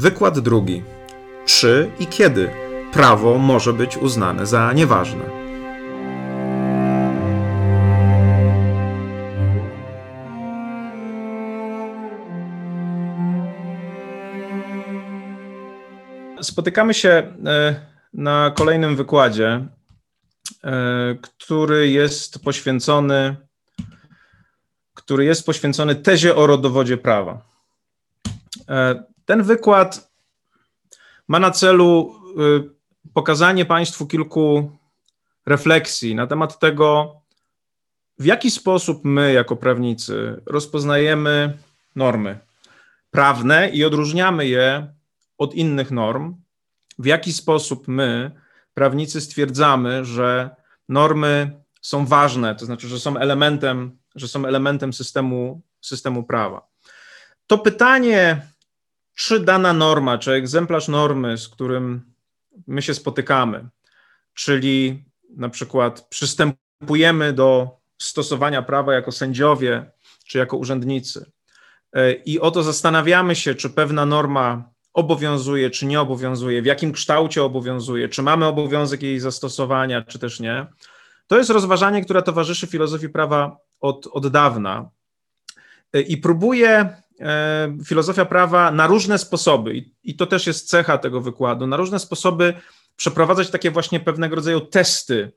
Wykład drugi. Czy i kiedy prawo może być uznane za nieważne? Spotykamy się e, na kolejnym wykładzie, e, który jest poświęcony, który jest poświęcony tezie o rodowodzie prawa. Ten wykład ma na celu y, pokazanie Państwu kilku refleksji na temat tego, w jaki sposób my, jako prawnicy, rozpoznajemy normy prawne i odróżniamy je od innych norm, w jaki sposób my, prawnicy, stwierdzamy, że normy są ważne, to znaczy, że są elementem, że są elementem systemu, systemu prawa. To pytanie, czy dana norma, czy egzemplarz normy, z którym my się spotykamy, czyli na przykład przystępujemy do stosowania prawa jako sędziowie, czy jako urzędnicy, e, i oto zastanawiamy się, czy pewna norma obowiązuje, czy nie obowiązuje, w jakim kształcie obowiązuje, czy mamy obowiązek jej zastosowania, czy też nie. To jest rozważanie, które towarzyszy filozofii prawa od, od dawna e, i próbuje filozofia prawa na różne sposoby, i to też jest cecha tego wykładu, na różne sposoby przeprowadzać takie właśnie pewnego rodzaju testy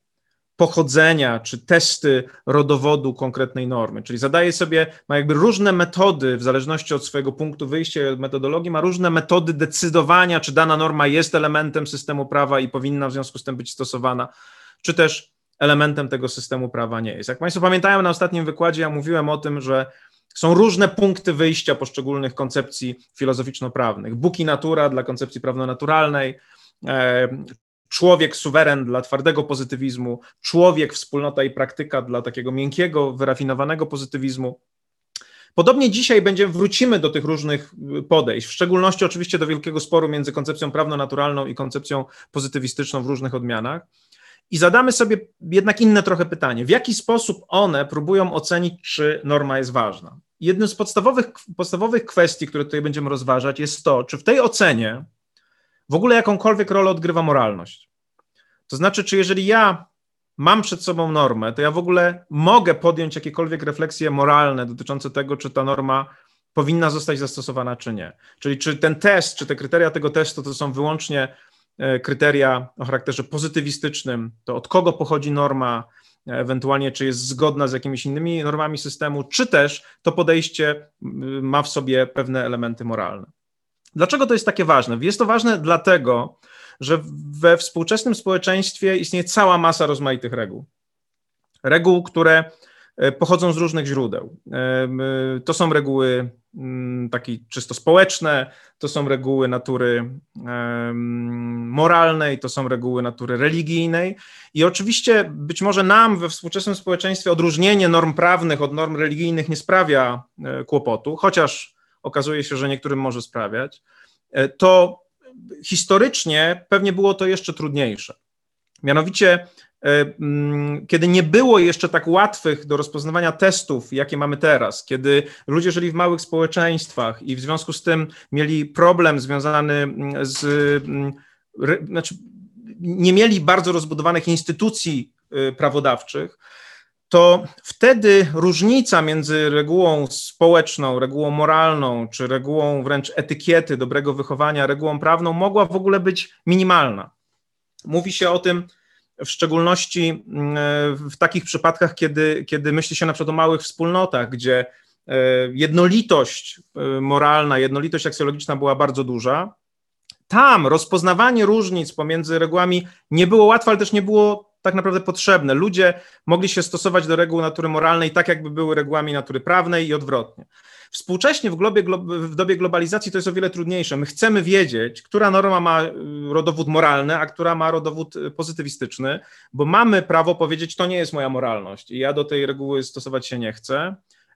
pochodzenia czy testy rodowodu konkretnej normy. Czyli zadaje sobie, ma jakby różne metody, w zależności od swojego punktu wyjścia i od metodologii, ma różne metody decydowania, czy dana norma jest elementem systemu prawa i powinna w związku z tym być stosowana, czy też elementem tego systemu prawa nie jest. Jak Państwo pamiętają, na ostatnim wykładzie ja mówiłem o tym, że są różne punkty wyjścia poszczególnych koncepcji filozoficzno-prawnych. Bóg i natura dla koncepcji prawno-naturalnej, e, człowiek suweren dla twardego pozytywizmu, człowiek, wspólnota i praktyka dla takiego miękkiego, wyrafinowanego pozytywizmu. Podobnie dzisiaj będziemy, wrócimy do tych różnych podejść, w szczególności oczywiście do wielkiego sporu między koncepcją prawno-naturalną i koncepcją pozytywistyczną w różnych odmianach. I zadamy sobie jednak inne trochę pytanie. W jaki sposób one próbują ocenić, czy norma jest ważna? Jednym z podstawowych, podstawowych kwestii, które tutaj będziemy rozważać, jest to, czy w tej ocenie w ogóle jakąkolwiek rolę odgrywa moralność. To znaczy, czy jeżeli ja mam przed sobą normę, to ja w ogóle mogę podjąć jakiekolwiek refleksje moralne dotyczące tego, czy ta norma powinna zostać zastosowana, czy nie. Czyli czy ten test, czy te kryteria tego testu to są wyłącznie kryteria o charakterze pozytywistycznym, to od kogo pochodzi norma, e, ewentualnie czy jest zgodna z jakimiś innymi normami systemu, czy też to podejście ma w sobie pewne elementy moralne. Dlaczego to jest takie ważne? Jest to ważne dlatego, że we współczesnym społeczeństwie istnieje cała masa rozmaitych reguł. Reguł, które e, pochodzą z różnych źródeł. To są reguły Mm, takie czysto społeczne, to są reguły natury moralnej, to są reguły natury religijnej. I oczywiście być może nam we współczesnym społeczeństwie odróżnienie norm prawnych od norm religijnych nie sprawia e, kłopotu, chociaż okazuje się, że niektórym może sprawiać. E, to historycznie pewnie było to jeszcze trudniejsze. Mianowicie E, kiedy nie było jeszcze tak łatwych do rozpoznawania testów, jakie mamy teraz, kiedy ludzie żyli w małych społeczeństwach i w związku z tym mieli problem związany mm, z, mm, znaczy nie mieli bardzo rozbudowanych instytucji y, prawodawczych, to wtedy różnica między regułą społeczną, regułą moralną, czy regułą wręcz etykiety, dobrego wychowania, regułą prawną mogła w ogóle być minimalna. Mówi się o tym, w szczególności mm, w takich przypadkach, kiedy, kiedy myśli się na przykład o małych wspólnotach, gdzie e, jednolitość e, moralna, jednolitość aksjologiczna była bardzo duża. Tam rozpoznawanie różnic pomiędzy regułami nie było łatwe, ale też nie było tak naprawdę potrzebne. Ludzie mogli się stosować do reguł natury moralnej tak, jakby były regułami natury prawnej i odwrotnie. Współcześnie w, globie, w dobie globalizacji to jest o wiele trudniejsze. My chcemy wiedzieć, która norma ma y, rodowód moralny, a która ma rodowód y, pozytywistyczny, bo mamy prawo powiedzieć, to nie jest moja moralność i ja do tej reguły stosować się nie chcę,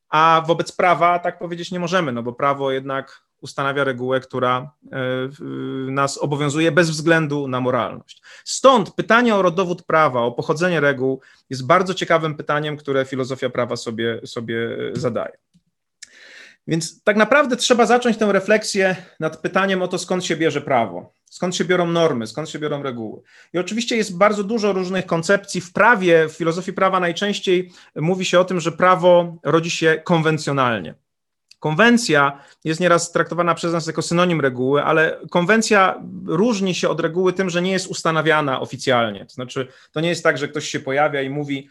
a wobec prawa tak powiedzieć nie możemy, no bo prawo jednak ustanawia regułę, która y, nas obowiązuje bez względu na moralność. Stąd pytanie o rodowód prawa, o pochodzenie reguł jest bardzo ciekawym pytaniem, które filozofia prawa sobie, sobie zadaje. Więc tak naprawdę trzeba zacząć tę refleksję nad pytaniem o to, skąd się bierze prawo, skąd się biorą normy, skąd się biorą reguły. I oczywiście jest bardzo dużo różnych koncepcji. W prawie, w filozofii prawa najczęściej mówi się o tym, że prawo rodzi się konwencjonalnie. Konwencja jest nieraz traktowana przez nas jako synonim reguły, ale konwencja różni się od reguły tym, że nie jest ustanawiana oficjalnie. To znaczy, to nie jest tak, że ktoś się pojawia i mówi: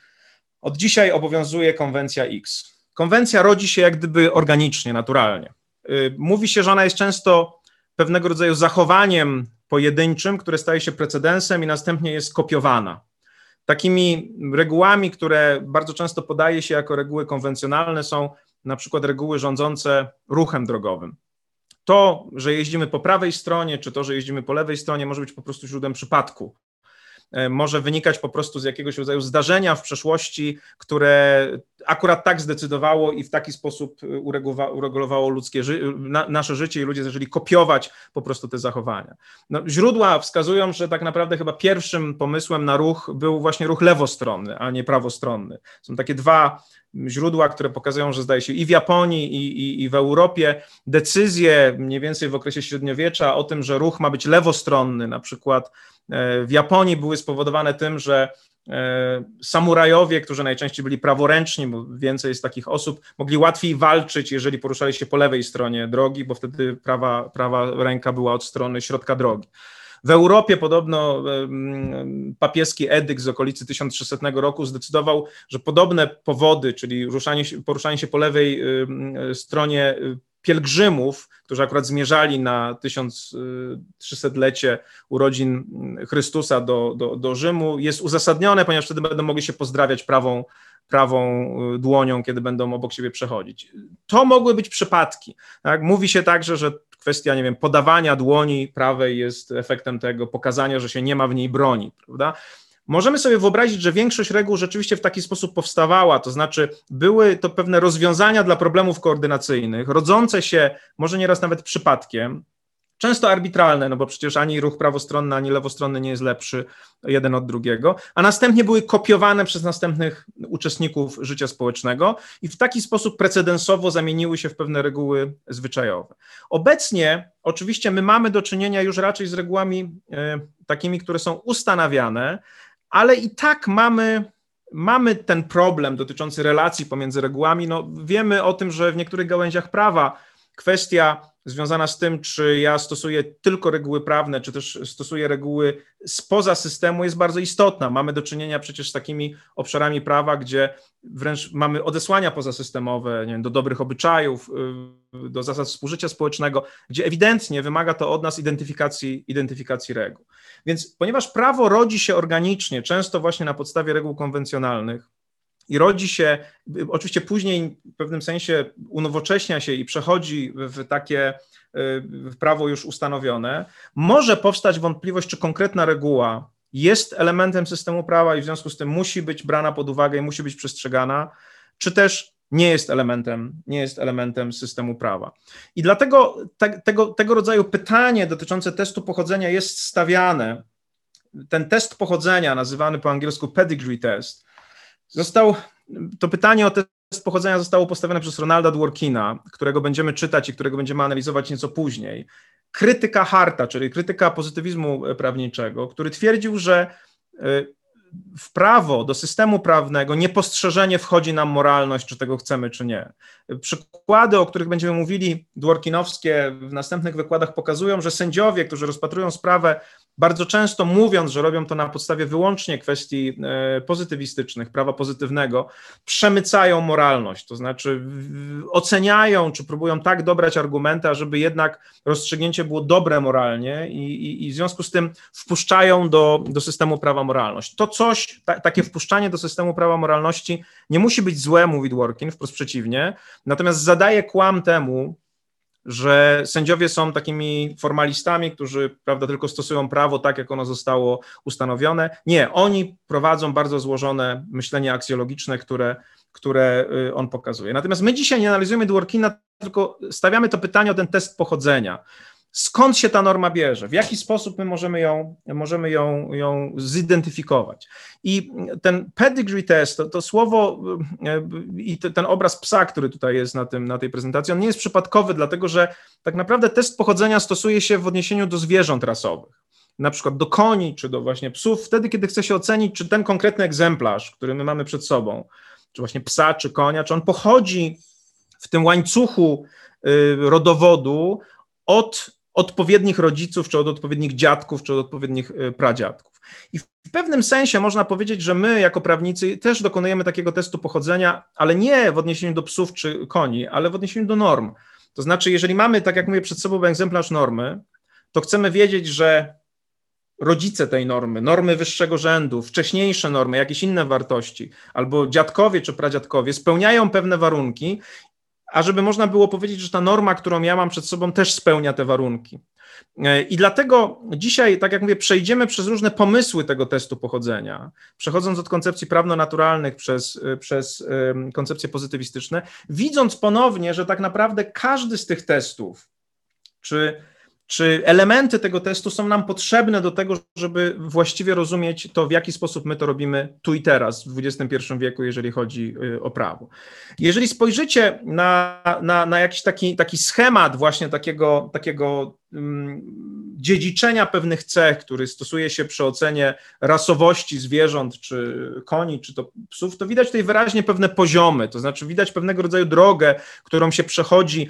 Od dzisiaj obowiązuje konwencja X. Konwencja rodzi się jak gdyby organicznie, naturalnie. Y, mówi się, że ona jest często pewnego rodzaju zachowaniem pojedynczym, które staje się precedensem i następnie jest kopiowana. Takimi regułami, które bardzo często podaje się jako reguły konwencjonalne, są na przykład reguły rządzące ruchem drogowym. To, że jeździmy po prawej stronie, czy to, że jeździmy po lewej stronie, może być po prostu źródłem przypadku. E, może wynikać po prostu z jakiegoś rodzaju zdarzenia w przeszłości, które akurat tak zdecydowało i w taki sposób uregulowało ludzkie ży na, nasze życie i ludzie zaczęli kopiować po prostu te zachowania. No, źródła wskazują, że tak naprawdę chyba pierwszym pomysłem na ruch był właśnie ruch lewostronny, a nie prawostronny. Są takie dwa źródła, które pokazują, że zdaje się i w Japonii, i, i, i w Europie decyzje mniej więcej w okresie średniowiecza o tym, że ruch ma być lewostronny, na przykład e, w Japonii były spowodowane tym, że samurajowie, którzy najczęściej byli praworęczni, bo więcej jest takich osób, mogli łatwiej walczyć, jeżeli poruszali się po lewej stronie drogi, bo wtedy prawa, prawa ręka była od strony środka drogi. W Europie podobno papieski edykt z okolicy 1300 roku zdecydował, że podobne powody, czyli ruszanie poruszanie się po lewej stronie pielgrzymów, którzy akurat zmierzali na 1300-lecie urodzin Chrystusa do, do, do Rzymu, jest uzasadnione, ponieważ wtedy będą mogli się pozdrawiać prawą, prawą y, dłonią, kiedy będą obok siebie przechodzić. To mogły być przypadki. Tak? Mówi się także, że kwestia, nie wiem, podawania dłoni prawej jest efektem tego, pokazania, że się nie ma w niej broni, prawda? Możemy sobie wyobrazić, że większość reguł rzeczywiście w taki sposób powstawała, to znaczy były to pewne rozwiązania dla problemów koordynacyjnych, rodzące się może nieraz nawet przypadkiem, często arbitralne, no bo przecież ani ruch prawostronny, ani lewostronny nie jest lepszy jeden od drugiego, a następnie były kopiowane przez następnych uczestników życia społecznego i w taki sposób precedensowo zamieniły się w pewne reguły zwyczajowe. Obecnie oczywiście my mamy do czynienia już raczej z regułami e, takimi, które są ustanawiane, ale i tak mamy mamy ten problem dotyczący relacji pomiędzy regułami. No, wiemy o tym, że w niektórych gałęziach prawa kwestia związana z tym, czy ja stosuję tylko reguły prawne, czy też stosuję reguły spoza systemu, jest bardzo istotna. Mamy do czynienia przecież z takimi obszarami prawa, gdzie wręcz mamy odesłania pozasystemowe nie wiem, do dobrych obyczajów, y, do zasad współżycia społecznego, gdzie ewidentnie wymaga to od nas identyfikacji, identyfikacji reguł. Więc ponieważ prawo rodzi się organicznie, często właśnie na podstawie reguł konwencjonalnych, i rodzi się, oczywiście później w pewnym sensie unowocześnia się i przechodzi w takie w prawo już ustanowione, może powstać wątpliwość, czy konkretna reguła jest elementem systemu prawa i w związku z tym musi być brana pod uwagę i musi być przestrzegana, czy też nie jest elementem, nie jest elementem systemu prawa. I dlatego te, tego, tego rodzaju pytanie dotyczące testu pochodzenia jest stawiane. Ten test pochodzenia, nazywany po angielsku pedigree test, Został, to pytanie o test pochodzenia zostało postawione przez Ronalda Dworkina, którego będziemy czytać i którego będziemy analizować nieco później. Krytyka Harta, czyli krytyka pozytywizmu prawniczego, który twierdził, że y, w prawo, do systemu prawnego niepostrzeżenie wchodzi nam moralność, czy tego chcemy, czy nie. Przykłady, o których będziemy mówili, dworkinowskie w następnych wykładach pokazują, że sędziowie, którzy rozpatrują sprawę bardzo często mówiąc, że robią to na podstawie wyłącznie kwestii e, pozytywistycznych, prawa pozytywnego, przemycają moralność, to znaczy oceniają, czy próbują tak dobrać argumenty, żeby jednak rozstrzygnięcie było dobre moralnie i, i, i w związku z tym wpuszczają do, do systemu prawa moralność. To coś, ta, takie wpuszczanie do systemu prawa moralności nie musi być złe, mówi Dworkin, wprost przeciwnie, natomiast zadaje kłam temu, że sędziowie są takimi formalistami, którzy prawda, tylko stosują prawo tak, jak ono zostało ustanowione. Nie, oni prowadzą bardzo złożone myślenie aksjologiczne, które, które y, on pokazuje. Natomiast my dzisiaj nie analizujemy Dworkina, tylko stawiamy to pytanie o ten test pochodzenia. Skąd się ta norma bierze, w jaki sposób my możemy ją, możemy ją, ją zidentyfikować. I ten pedigree test, to, to słowo e, i ten obraz psa, który tutaj jest na, tym, na tej prezentacji, on nie jest przypadkowy, dlatego że tak naprawdę test pochodzenia stosuje się w odniesieniu do zwierząt rasowych na przykład do koni czy do właśnie psów, wtedy, kiedy chce się ocenić, czy ten konkretny egzemplarz, który my mamy przed sobą, czy właśnie psa, czy konia, czy on pochodzi w tym łańcuchu y, rodowodu od odpowiednich rodziców, czy od odpowiednich dziadków, czy od odpowiednich y, pradziadków. I w pewnym sensie można powiedzieć, że my jako prawnicy też dokonujemy takiego testu pochodzenia, ale nie w odniesieniu do psów czy koni, ale w odniesieniu do norm. To znaczy, jeżeli mamy, tak jak mówię, przed sobą egzemplarz normy, to chcemy wiedzieć, że rodzice tej normy, normy wyższego rzędu, wcześniejsze normy, jakieś inne wartości, albo dziadkowie czy pradziadkowie spełniają pewne warunki, a żeby można było powiedzieć, że ta norma, którą ja mam przed sobą, też spełnia te warunki. E, I dlatego dzisiaj, tak jak mówię, przejdziemy przez różne pomysły tego testu pochodzenia, przechodząc od koncepcji prawno-naturalnych przez, e, przez koncepcje pozytywistyczne, widząc ponownie, że tak naprawdę każdy z tych testów, czy czy elementy tego testu są nam potrzebne do tego, żeby właściwie rozumieć to, w jaki sposób my to robimy tu i teraz, w XXI wieku, jeżeli chodzi y, o prawo. Jeżeli spojrzycie na, na, na jakiś taki, taki schemat właśnie takiego, takiego um, dziedziczenia pewnych cech, który stosuje się przy ocenie rasowości zwierząt, czy koni, czy to psów, to widać tutaj wyraźnie pewne poziomy, to znaczy widać pewnego rodzaju drogę, którą się przechodzi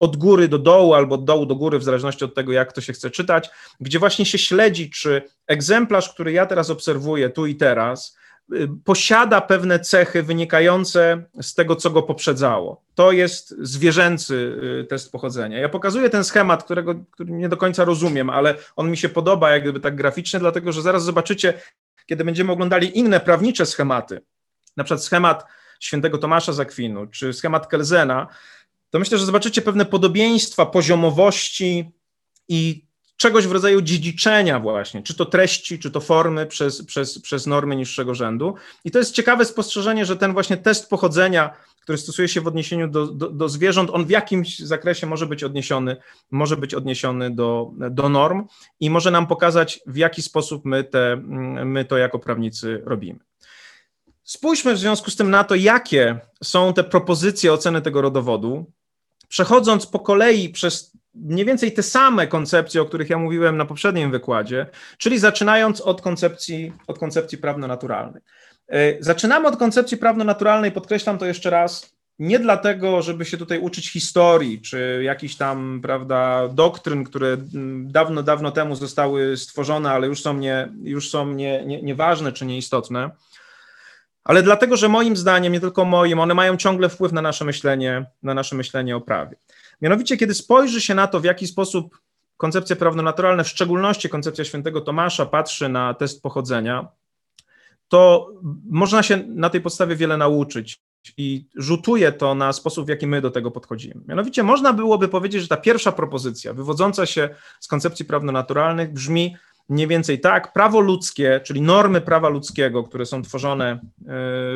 od góry do dołu albo od dołu do góry, w zależności od tego, jak to się chce czytać, gdzie właśnie się śledzi, czy egzemplarz, który ja teraz obserwuję tu i teraz, y, posiada pewne cechy wynikające z tego, co go poprzedzało. To jest zwierzęcy y, test pochodzenia. Ja pokazuję ten schemat, którego który nie do końca rozumiem, ale on mi się podoba, jak gdyby tak graficznie, dlatego że zaraz zobaczycie, kiedy będziemy oglądali inne prawnicze schematy, na przykład schemat świętego Tomasza Zakwinu, czy schemat Kelzena, to myślę, że zobaczycie pewne podobieństwa poziomowości i czegoś w rodzaju dziedziczenia właśnie, czy to treści, czy to formy przez, przez, przez normy niższego rzędu. I to jest ciekawe spostrzeżenie, że ten właśnie test pochodzenia, który stosuje się w odniesieniu do, do, do zwierząt, on w jakimś zakresie może być odniesiony, może być odniesiony do, do norm i może nam pokazać, w jaki sposób my, te, my to jako prawnicy robimy. Spójrzmy w związku z tym na to, jakie są te propozycje oceny tego rodowodu, przechodząc po kolei przez mniej więcej te same koncepcje, o których ja mówiłem na poprzednim wykładzie, czyli zaczynając od koncepcji, od koncepcji prawno-naturalnej. E, zaczynamy od koncepcji prawno-naturalnej, podkreślam to jeszcze raz, nie dlatego, żeby się tutaj uczyć historii, czy jakichś tam, prawda, doktryn, które dawno, dawno temu zostały stworzone, ale już są, nie, już są nie, nie, nieważne czy nieistotne, ale dlatego, że moim zdaniem, nie tylko moim, one mają ciągle wpływ na nasze myślenie, na nasze myślenie o prawie. Mianowicie, kiedy spojrzy się na to, w jaki sposób koncepcja prawno-naturalna, w szczególności koncepcja świętego Tomasza, patrzy na test pochodzenia, to można się na tej podstawie wiele nauczyć i rzutuje to na sposób, w jaki my do tego podchodzimy. Mianowicie można byłoby powiedzieć, że ta pierwsza propozycja, wywodząca się z koncepcji prawno-naturalnych, brzmi, mniej więcej tak, prawo ludzkie, czyli normy prawa ludzkiego, które są tworzone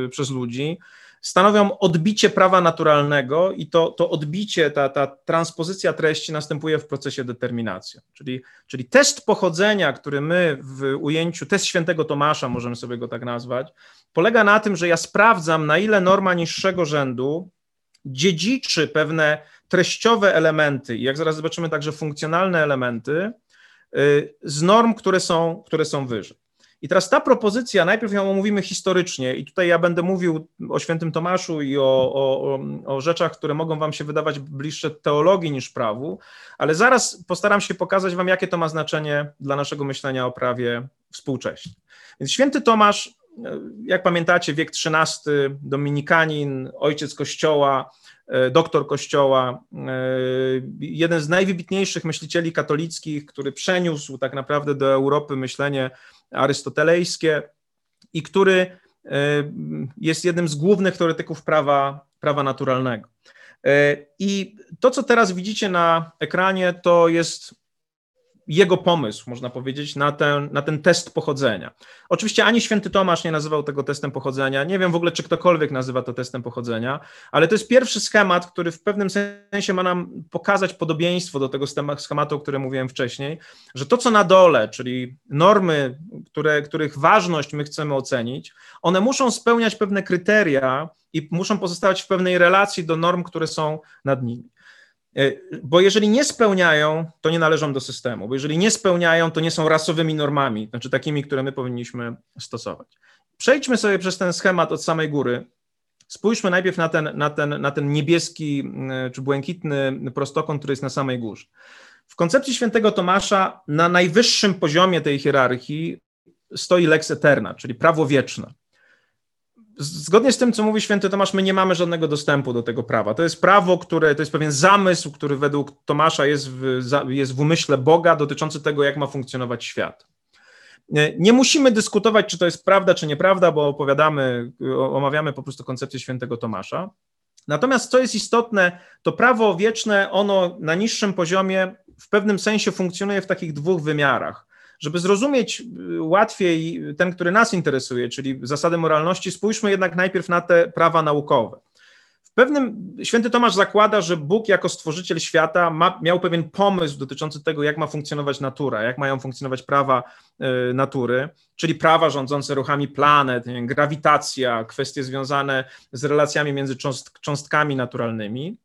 e, przez ludzi, stanowią odbicie prawa naturalnego i to, to odbicie, ta, ta transpozycja treści następuje w procesie determinacji. Czyli, czyli test pochodzenia, który my w ujęciu, test świętego Tomasza, możemy sobie go tak nazwać, polega na tym, że ja sprawdzam, na ile norma niższego rzędu dziedziczy pewne treściowe elementy i jak zaraz zobaczymy także funkcjonalne elementy, z norm, które są, które są wyżej. I teraz ta propozycja, najpierw ją omówimy historycznie, i tutaj ja będę mówił o świętym Tomaszu i o, o, o, rzeczach, które mogą Wam się wydawać bliższe teologii niż prawu, ale zaraz postaram się pokazać Wam, jakie to ma znaczenie dla naszego myślenia o prawie współcześnie. Więc święty Tomasz, y, jak pamiętacie, wiek XIII, dominikanin, ojciec Kościoła, E, doktor Kościoła, e, jeden z najwybitniejszych myślicieli katolickich, który przeniósł tak naprawdę do Europy myślenie arystotelejskie i który e, jest jednym z głównych teoretyków prawa, prawa naturalnego. I to, co teraz widzicie na ekranie, to jest jego pomysł, można powiedzieć, na ten, na ten test pochodzenia. Oczywiście ani święty Tomasz nie nazywał tego testem pochodzenia, nie wiem w ogóle, czy ktokolwiek nazywa to testem pochodzenia, ale to jest pierwszy schemat, który w pewnym sensie ma nam pokazać podobieństwo do tego schematu, o którym mówiłem wcześniej, że to, co na dole, czyli normy, które, których ważność my chcemy ocenić, one muszą spełniać pewne kryteria i muszą pozostawać w pewnej relacji do norm, które są nad nimi. E, bo jeżeli nie spełniają, to nie należą do systemu, bo jeżeli nie spełniają, to nie są rasowymi normami, znaczy takimi, które my powinniśmy stosować. Przejdźmy sobie przez ten schemat od samej góry. Spójrzmy najpierw na ten, na ten, na ten niebieski e, czy błękitny prostokąt, który jest na samej górze. W koncepcji świętego Tomasza na najwyższym poziomie tej hierarchii stoi lex eterna, czyli prawo wieczne. Zgodnie z tym, co mówi święty Tomasz, my nie mamy żadnego dostępu do tego prawa. To jest prawo, które to jest pewien zamysł, który według Tomasza jest w, jest w umyśle Boga dotyczący tego, jak ma funkcjonować świat. Nie musimy dyskutować, czy to jest prawda, czy nieprawda, bo opowiadamy, omawiamy po prostu koncepcję świętego Tomasza. Natomiast co jest istotne, to prawo wieczne, ono na niższym poziomie w pewnym sensie funkcjonuje w takich dwóch wymiarach. Żeby zrozumieć y, łatwiej ten, który nas interesuje, czyli zasady moralności, spójrzmy jednak najpierw na te prawa naukowe. W pewnym święty Tomasz zakłada, że Bóg jako stworzyciel świata ma, miał pewien pomysł dotyczący tego, jak ma funkcjonować natura, jak mają funkcjonować prawa y, natury, czyli prawa rządzące ruchami planet, grawitacja, kwestie związane z relacjami między cząst, cząstkami naturalnymi.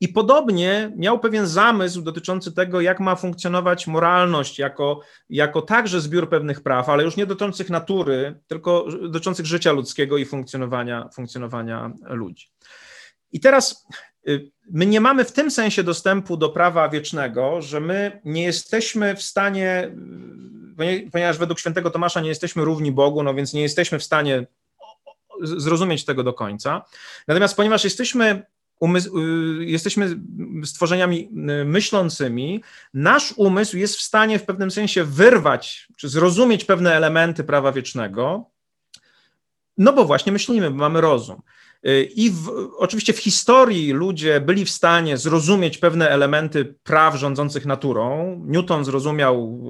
I podobnie miał pewien zamysł dotyczący tego, jak ma funkcjonować moralność jako, jako także zbiór pewnych praw, ale już nie dotyczących natury, tylko dotyczących życia ludzkiego i funkcjonowania, funkcjonowania ludzi. I teraz y, my nie mamy w tym sensie dostępu do prawa wiecznego, że my nie jesteśmy w stanie, y, ponieważ według świętego Tomasza nie jesteśmy równi Bogu, no więc nie jesteśmy w stanie zrozumieć tego do końca. Natomiast ponieważ jesteśmy umysł, y, jesteśmy stworzeniami y, myślącymi, nasz umysł jest w stanie w pewnym sensie wyrwać, czy zrozumieć pewne elementy prawa wiecznego, no bo właśnie myślimy, bo mamy rozum. Y, I w, oczywiście w historii ludzie byli w stanie zrozumieć pewne elementy praw rządzących naturą. Newton zrozumiał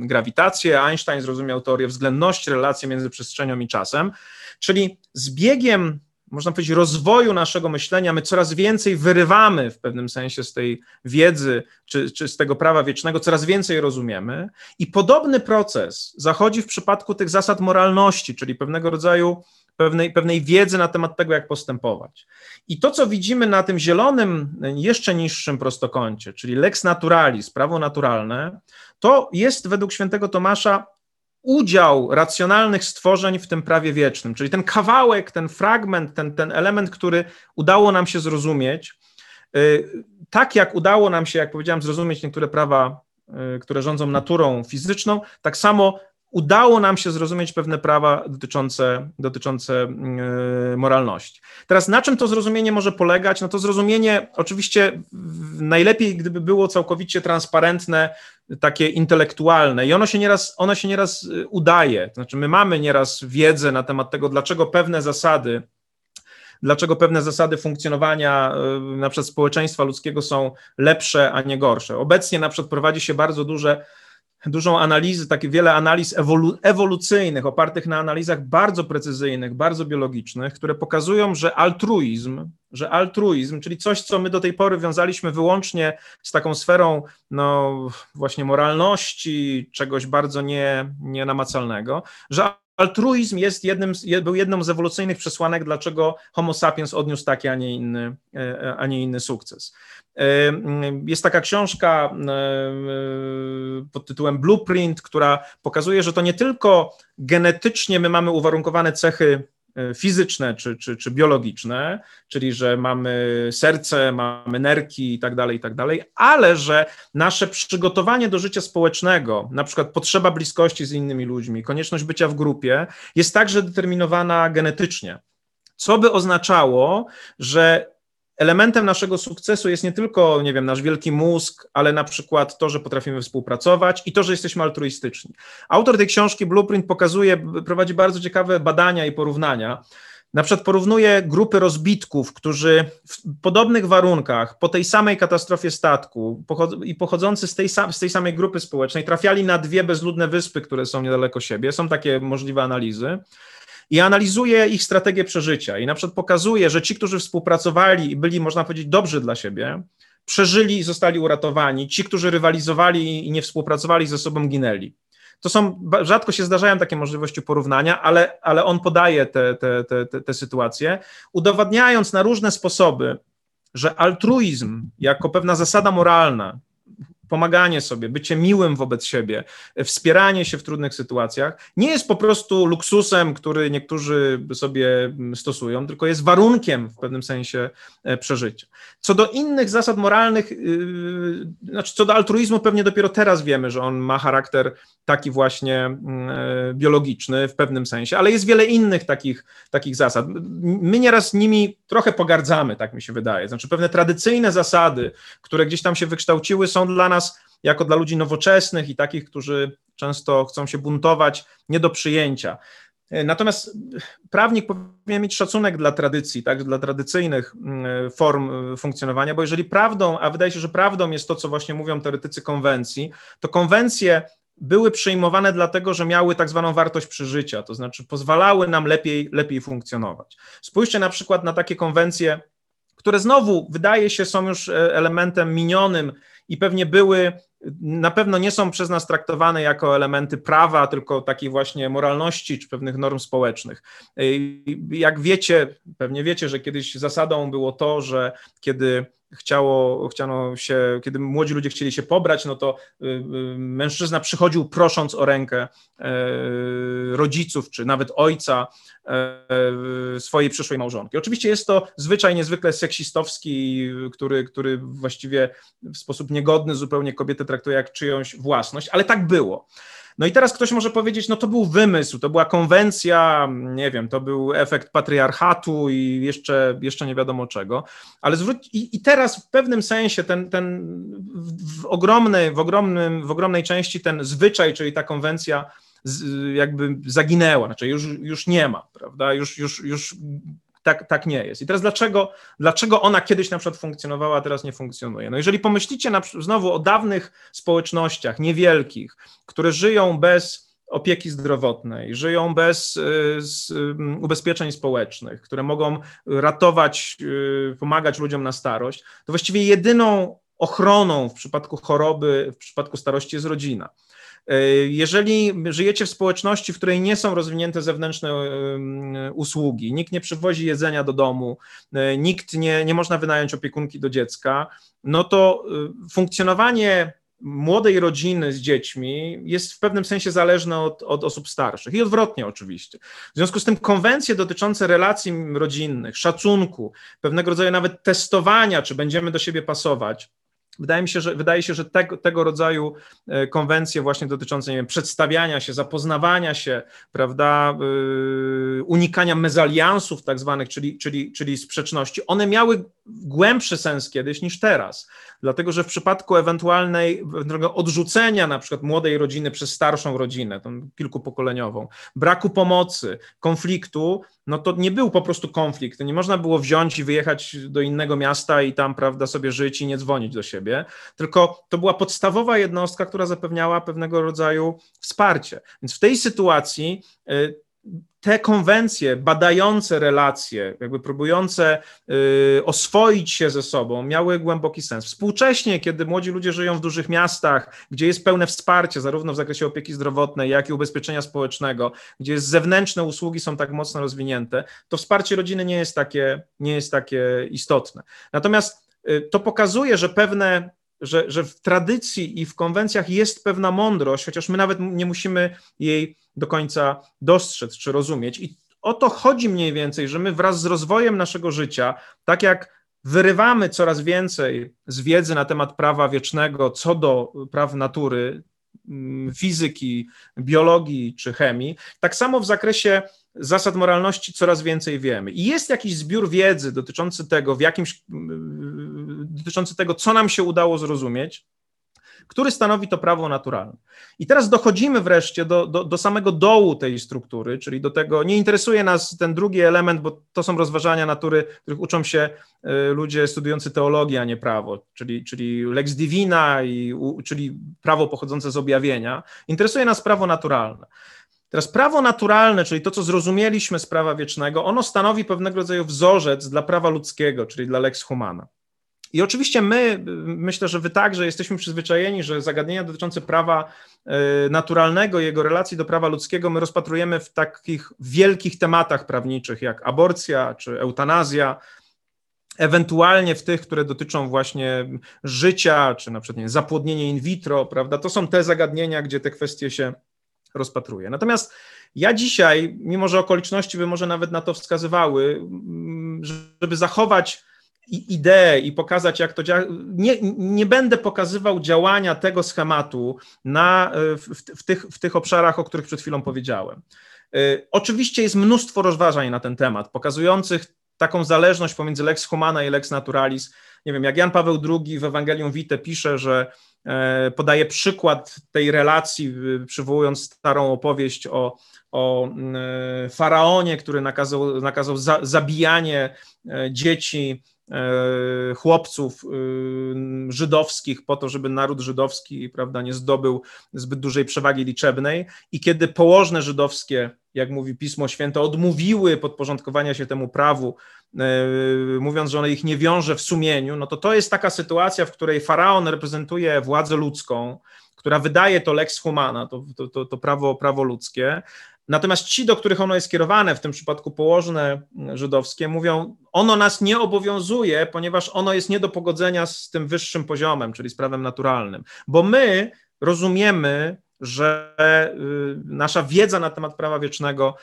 grawitację, Einstein zrozumiał teorię względności, relacje między przestrzenią i czasem. Czyli z biegiem można powiedzieć, rozwoju naszego myślenia, my coraz więcej wyrywamy w pewnym sensie z tej wiedzy czy, czy z tego prawa wiecznego, coraz więcej rozumiemy. I podobny proces zachodzi w przypadku tych zasad moralności, czyli pewnego rodzaju pewnej, pewnej wiedzy na temat tego, jak postępować. I to, co widzimy na tym zielonym, jeszcze niższym prostokącie, czyli lex naturalis, prawo naturalne, to jest według świętego Tomasza udział racjonalnych stworzeń w tym prawie wiecznym, czyli ten kawałek, ten fragment, ten, ten element, który udało nam się zrozumieć, y, tak jak udało nam się, jak powiedziałem, zrozumieć niektóre prawa, y, które rządzą naturą fizyczną, tak samo udało nam się zrozumieć pewne prawa dotyczące, dotyczące yy, moralności. Teraz na czym to zrozumienie może polegać? No to zrozumienie oczywiście najlepiej, gdyby było całkowicie transparentne, takie intelektualne i ono się nieraz, ono się nieraz yy, udaje. Znaczy my mamy nieraz wiedzę na temat tego, dlaczego pewne zasady dlaczego pewne zasady funkcjonowania yy, na przykład społeczeństwa ludzkiego są lepsze, a nie gorsze. Obecnie na przykład prowadzi się bardzo duże dużą analizę, takie wiele analiz ewolu ewolucyjnych, opartych na analizach bardzo precyzyjnych, bardzo biologicznych, które pokazują, że altruizm, że altruizm, czyli coś, co my do tej pory wiązaliśmy wyłącznie z taką sferą, no właśnie moralności, czegoś bardzo nie, nienamacalnego, że altruizm jest jednym, był jedną z ewolucyjnych przesłanek, dlaczego Homo sapiens odniósł taki, a nie inny, e, a nie inny sukces. E, jest taka książka e, pod tytułem Blueprint, która pokazuje, że to nie tylko genetycznie my mamy uwarunkowane cechy fizyczne czy, czy, czy biologiczne, czyli że mamy serce, mamy nerki i tak dalej, i tak dalej, ale że nasze przygotowanie do życia społecznego, na przykład potrzeba bliskości z innymi ludźmi, konieczność bycia w grupie, jest także determinowana genetycznie. Co by oznaczało, że elementem naszego sukcesu jest nie tylko, nie wiem, nasz wielki mózg, ale na przykład to, że potrafimy współpracować i to, że jesteśmy altruistyczni. Autor tej książki Blueprint pokazuje, prowadzi bardzo ciekawe badania i porównania. na przykład porównuje grupy rozbitków, którzy w podobnych warunkach, po tej samej katastrofie statku i pochodzący z tej, z tej samej grupy społecznej, trafiali na dwie bezludne wyspy, które są niedaleko siebie. Są takie możliwe analizy. I analizuje ich strategię przeżycia. I na przykład pokazuje, że ci, którzy współpracowali i byli, można powiedzieć, dobrzy dla siebie, przeżyli i zostali uratowani. Ci, którzy rywalizowali i nie współpracowali ze sobą, ginęli. To są, rzadko się zdarzają takie możliwości porównania, ale, ale on podaje te, te, te, te sytuacje, udowadniając na różne sposoby, że altruizm jako pewna zasada moralna, pomaganie sobie, bycie miłym wobec siebie, wspieranie się w trudnych sytuacjach nie jest po prostu luksusem, który niektórzy sobie stosują, tylko jest warunkiem w pewnym sensie e, przeżycia. Co do innych zasad moralnych, yy, znaczy co do altruizmu, pewnie dopiero teraz wiemy, że on ma charakter taki właśnie yy, biologiczny w pewnym sensie, ale jest wiele innych takich, takich zasad. My nieraz nimi trochę pogardzamy, tak mi się wydaje. Znaczy pewne tradycyjne zasady, które gdzieś tam się wykształciły, są dla nas jako dla ludzi nowoczesnych i takich, którzy często chcą się buntować, nie do przyjęcia. Natomiast prawnik powinien mieć szacunek dla tradycji, tak, dla tradycyjnych mm, form funkcjonowania, bo jeżeli prawdą, a wydaje się, że prawdą jest to, co właśnie mówią teoretycy konwencji, to konwencje były przyjmowane dlatego, że miały tak zwaną wartość przeżycia, to znaczy pozwalały nam lepiej, lepiej funkcjonować. Spójrzcie na przykład na takie konwencje, które znowu wydaje się są już e, elementem minionym i pewnie były na pewno nie są przez nas traktowane jako elementy prawa, tylko takiej właśnie moralności czy pewnych norm społecznych. Jak wiecie, pewnie wiecie, że kiedyś zasadą było to, że kiedy chciało, chciano się, kiedy młodzi ludzie chcieli się pobrać, no to y, y, mężczyzna przychodził prosząc o rękę e, rodziców, czy nawet ojca e, swojej przyszłej małżonki. Oczywiście jest to zwyczaj niezwykle seksistowski, który, który właściwie w sposób niegodny zupełnie kobietę traktuje jak czyjąś własność, ale tak było. No i teraz ktoś może powiedzieć, no to był wymysł, to była konwencja, nie wiem, to był efekt patriarchatu i jeszcze, jeszcze nie wiadomo czego, ale zwróć, i, i teraz w pewnym sensie ten, ten w, ogromnej, w, ogromnym, w ogromnej części ten zwyczaj, czyli ta konwencja z, jakby zaginęła, znaczy już, już nie ma, prawda, już, już, już tak, tak nie jest. I teraz dlaczego, dlaczego ona kiedyś na przykład funkcjonowała, a teraz nie funkcjonuje? No jeżeli pomyślicie na, znowu o dawnych społecznościach, niewielkich, które żyją bez opieki zdrowotnej, żyją bez y, ubezpieczeń społecznych, które mogą ratować, y, pomagać ludziom na starość, to właściwie jedyną ochroną w przypadku choroby, w przypadku starości jest rodzina. E, jeżeli żyjecie w społeczności, w której nie są rozwinięte zewnętrzne e, usługi, nikt nie przywozi jedzenia do domu, e, nikt nie, nie można wynająć opiekunki do dziecka, no to funkcjonowanie młodej rodziny z dziećmi jest w pewnym sensie zależne od, od, osób starszych i odwrotnie oczywiście. W związku z tym konwencje dotyczące relacji rodzinnych, szacunku, pewnego rodzaju nawet testowania, czy będziemy do siebie pasować, Wydaje mi się, że, wydaje się, że tego, tego rodzaju e, konwencje właśnie dotyczące nie wiem, przedstawiania się, zapoznawania się, prawda, yy, unikania mezaliansów tak zwanych, czyli, czyli, czyli sprzeczności, one miały głębszy sens kiedyś niż teraz, dlatego że w przypadku ewentualnej odrzucenia na przykład młodej rodziny przez starszą rodzinę, tą kilkupokoleniową, braku pomocy, konfliktu, no to nie był po prostu konflikt. Nie można było wziąć i wyjechać do innego miasta i tam, prawda, sobie żyć i nie dzwonić do siebie, tylko to była podstawowa jednostka, która zapewniała pewnego rodzaju wsparcie. Więc w tej sytuacji y, te konwencje badające relacje, jakby próbujące y, oswoić się ze sobą, miały głęboki sens. Współcześnie, kiedy młodzi ludzie żyją w dużych miastach, gdzie jest pełne wsparcie, zarówno w zakresie opieki zdrowotnej, jak i ubezpieczenia społecznego, gdzie zewnętrzne usługi są tak mocno rozwinięte, to wsparcie rodziny nie jest takie, nie jest takie istotne. Natomiast to pokazuje, że pewne że, że w tradycji i w konwencjach jest pewna mądrość, chociaż my nawet nie musimy jej do końca dostrzec czy rozumieć. I o to chodzi mniej więcej, że my wraz z rozwojem naszego życia, tak jak wyrywamy coraz więcej z wiedzy na temat prawa wiecznego co do praw natury, mm, fizyki, biologii czy chemii, tak samo w zakresie zasad moralności coraz więcej wiemy. I jest jakiś zbiór wiedzy dotyczący tego, w jakimś, dotyczący tego, co nam się udało zrozumieć, który stanowi to prawo naturalne. I teraz dochodzimy wreszcie do, do, do samego dołu tej struktury, czyli do tego, nie interesuje nas ten drugi element, bo to są rozważania natury, których uczą się y, ludzie studiujący teologię, a nie prawo, czyli, czyli lex divina, i, czyli prawo pochodzące z objawienia. Interesuje nas prawo naturalne. Teraz prawo naturalne, czyli to, co zrozumieliśmy z prawa wiecznego, ono stanowi pewnego rodzaju wzorzec dla prawa ludzkiego, czyli dla lex humana. I oczywiście my, myślę, że wy także jesteśmy przyzwyczajeni, że zagadnienia dotyczące prawa e, naturalnego jego relacji do prawa ludzkiego my rozpatrujemy w takich wielkich tematach prawniczych jak aborcja czy eutanazja, ewentualnie w tych, które dotyczą właśnie życia, czy na przykład nie, zapłodnienie in vitro, prawda? To są te zagadnienia, gdzie te kwestie się rozpatruje. Natomiast ja dzisiaj, mimo że okoliczności by może nawet na to wskazywały, mm, żeby zachować ideę i pokazać, jak to działa. Nie, nie będę pokazywał działania tego schematu na, w, w, tych, w tych obszarach, o których przed chwilą powiedziałem. Y, oczywiście jest mnóstwo rozważań na ten temat, pokazujących taką zależność pomiędzy lex humana i lex naturalis. Nie wiem, jak Jan Paweł II w Ewangelium Vitae pisze, że e, podaje przykład tej relacji, przywołując starą opowieść o, o e, faraonie, który nakazał, nakazał za, zabijanie e, dzieci E, chłopców e, żydowskich po to, żeby naród żydowski prawda, nie zdobył zbyt dużej przewagi liczebnej. I kiedy położne żydowskie, jak mówi Pismo Święte, odmówiły podporządkowania się temu prawu, e, mówiąc, że ono ich nie wiąże w sumieniu, no to to jest taka sytuacja, w której faraon reprezentuje władzę ludzką, która wydaje to lex humana, to, to, to, to prawo, prawo ludzkie, Natomiast ci, do których ono jest kierowane, w tym przypadku położne żydowskie, mówią, ono nas nie obowiązuje, ponieważ ono jest nie do pogodzenia z tym wyższym poziomem, czyli z prawem naturalnym. Bo my rozumiemy, że y, nasza wiedza na temat prawa wiecznego,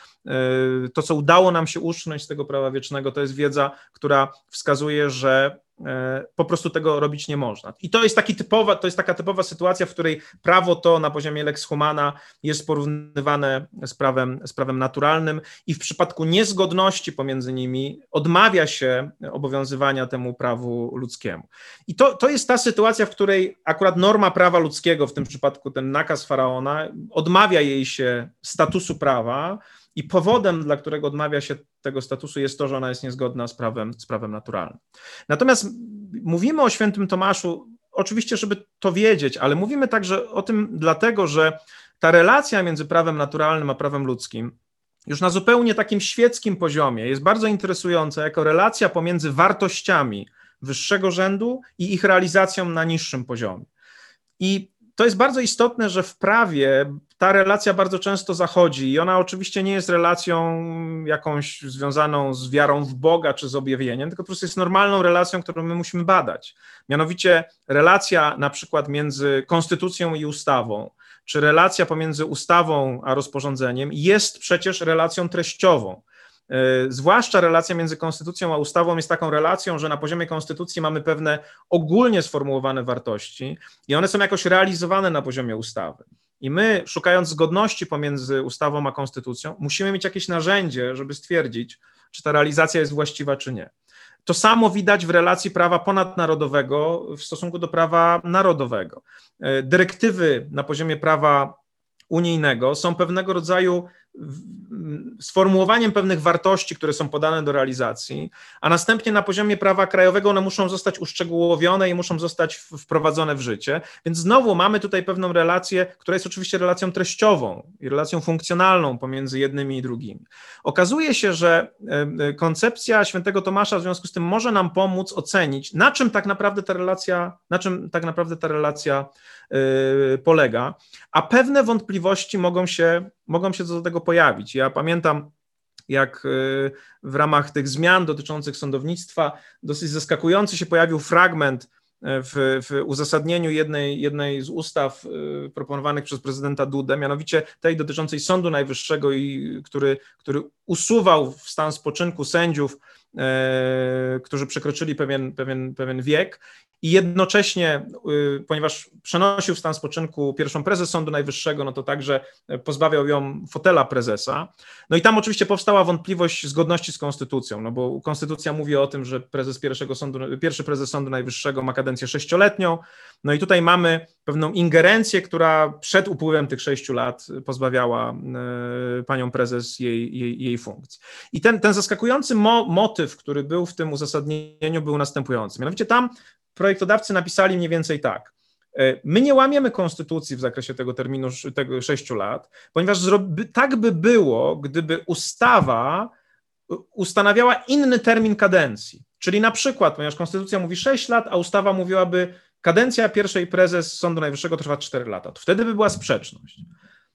y, to co udało nam się uszcząć z tego prawa wiecznego, to jest wiedza, która wskazuje, że po prostu tego robić nie można. I to jest, taki typowa, to jest taka typowa sytuacja, w której prawo to na poziomie lex humana jest porównywane z prawem, z prawem naturalnym i w przypadku niezgodności pomiędzy nimi odmawia się obowiązywania temu prawu ludzkiemu. I to, to jest ta sytuacja, w której akurat norma prawa ludzkiego, w tym przypadku ten nakaz faraona, odmawia jej się statusu prawa, i powodem, dla którego odmawia się tego statusu, jest to, że ona jest niezgodna z prawem, z prawem naturalnym. Natomiast mówimy o świętym Tomaszu, oczywiście, żeby to wiedzieć, ale mówimy także o tym dlatego, że ta relacja między prawem naturalnym a prawem ludzkim, już na zupełnie takim świeckim poziomie, jest bardzo interesująca jako relacja pomiędzy wartościami wyższego rzędu i ich realizacją na niższym poziomie. I to jest bardzo istotne, że w prawie ta relacja bardzo często zachodzi i ona oczywiście nie jest relacją jakąś związaną z wiarą w Boga czy z objawieniem, tylko po prostu jest normalną relacją, którą my musimy badać. Mianowicie relacja na przykład między konstytucją i ustawą, czy relacja pomiędzy ustawą a rozporządzeniem jest przecież relacją treściową. E, zwłaszcza relacja między konstytucją a ustawą jest taką relacją, że na poziomie konstytucji mamy pewne ogólnie sformułowane wartości i one są jakoś realizowane na poziomie ustawy. I my, szukając zgodności pomiędzy ustawą a konstytucją, musimy mieć jakieś narzędzie, żeby stwierdzić, czy ta realizacja jest właściwa, czy nie. To samo widać w relacji prawa ponadnarodowego w stosunku do prawa narodowego. E, dyrektywy na poziomie prawa unijnego są pewnego rodzaju sformułowaniem pewnych wartości, które są podane do realizacji, a następnie na poziomie prawa krajowego one muszą zostać uszczegółowione i muszą zostać wprowadzone w życie. Więc znowu mamy tutaj pewną relację, która jest oczywiście relacją treściową i relacją funkcjonalną pomiędzy jednymi i drugimi. Okazuje się, że e, e, koncepcja świętego Tomasza w związku z tym może nam pomóc ocenić, na czym tak naprawdę ta relacja, na czym tak naprawdę ta relacja polega, a pewne wątpliwości mogą się, mogą się co do tego pojawić. Ja pamiętam, jak y, w ramach tych zmian dotyczących sądownictwa dosyć zaskakujący się pojawił fragment y, w, w, uzasadnieniu jednej, jednej z ustaw proponowanych przez prezydenta Dudę, mianowicie tej dotyczącej Sądu Najwyższego, i który, który usuwał w stan spoczynku sędziów którzy przekroczyli pewien, pewien, pewien wiek i jednocześnie, y, ponieważ przenosił w stan spoczynku pierwszą prezes Sądu Najwyższego, no to także pozbawiał ją fotela prezesa. No i tam oczywiście powstała wątpliwość zgodności z konstytucją, no bo konstytucja mówi o tym, że prezes pierwszego sądu, pierwszy prezes Sądu Najwyższego ma kadencję sześcioletnią, no i tutaj mamy pewną ingerencję, która przed upływem tych sześciu lat pozbawiała y, panią prezes jej, jej, jej funkcji. I ten, ten zaskakujący mo motyw, który był w tym uzasadnieniu, był następujący. Mianowicie tam projektodawcy napisali mniej więcej tak. E, my nie łamiemy konstytucji w zakresie tego terminu tego sześciu lat, ponieważ tak by było, gdyby ustawa ustanawiała inny termin kadencji. Czyli na przykład, ponieważ konstytucja mówi 6 lat, a ustawa mówiłaby, kadencja pierwszej prezes Sądu Najwyższego trwa 4 lata, to wtedy by była sprzeczność.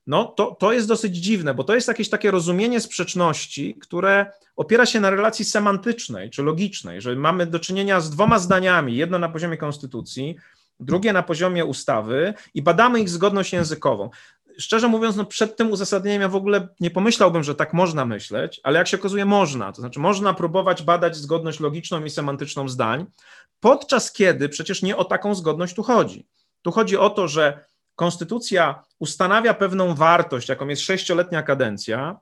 No to, to jest dosyć dziwne, bo to jest jakieś takie rozumienie sprzeczności, które opiera się na relacji semantycznej czy logicznej, że mamy do czynienia z dwoma zdaniami, jedno na poziomie konstytucji, drugie na poziomie ustawy i badamy ich zgodność językową. Szczerze mówiąc, no przed tym uzasadnieniem ja w ogóle nie pomyślałbym, że tak można myśleć, ale jak się okazuje, można. To znaczy, można próbować badać zgodność logiczną i semantyczną zdań, podczas kiedy przecież nie o taką zgodność tu chodzi. Tu chodzi o to, że konstytucja ustanawia pewną wartość, jaką jest sześcioletnia kadencja,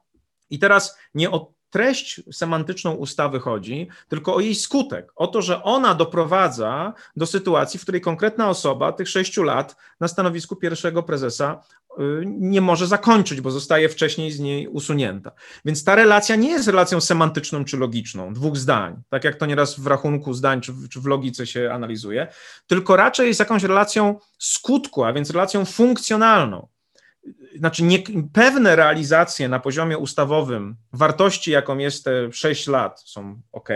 i teraz nie o treść semantyczną ustawy chodzi, tylko o jej skutek, o to, że ona doprowadza do sytuacji, w której konkretna osoba tych sześciu lat na stanowisku pierwszego prezesa nie może zakończyć, bo zostaje wcześniej z niej usunięta. Więc ta relacja nie jest relacją semantyczną czy logiczną, dwóch zdań, tak jak to nieraz w rachunku zdań czy w, czy w logice się analizuje, tylko raczej jest jakąś relacją skutku, a więc relacją funkcjonalną znaczy nie, pewne realizacje na poziomie ustawowym wartości, jaką jest te 6 lat, są ok,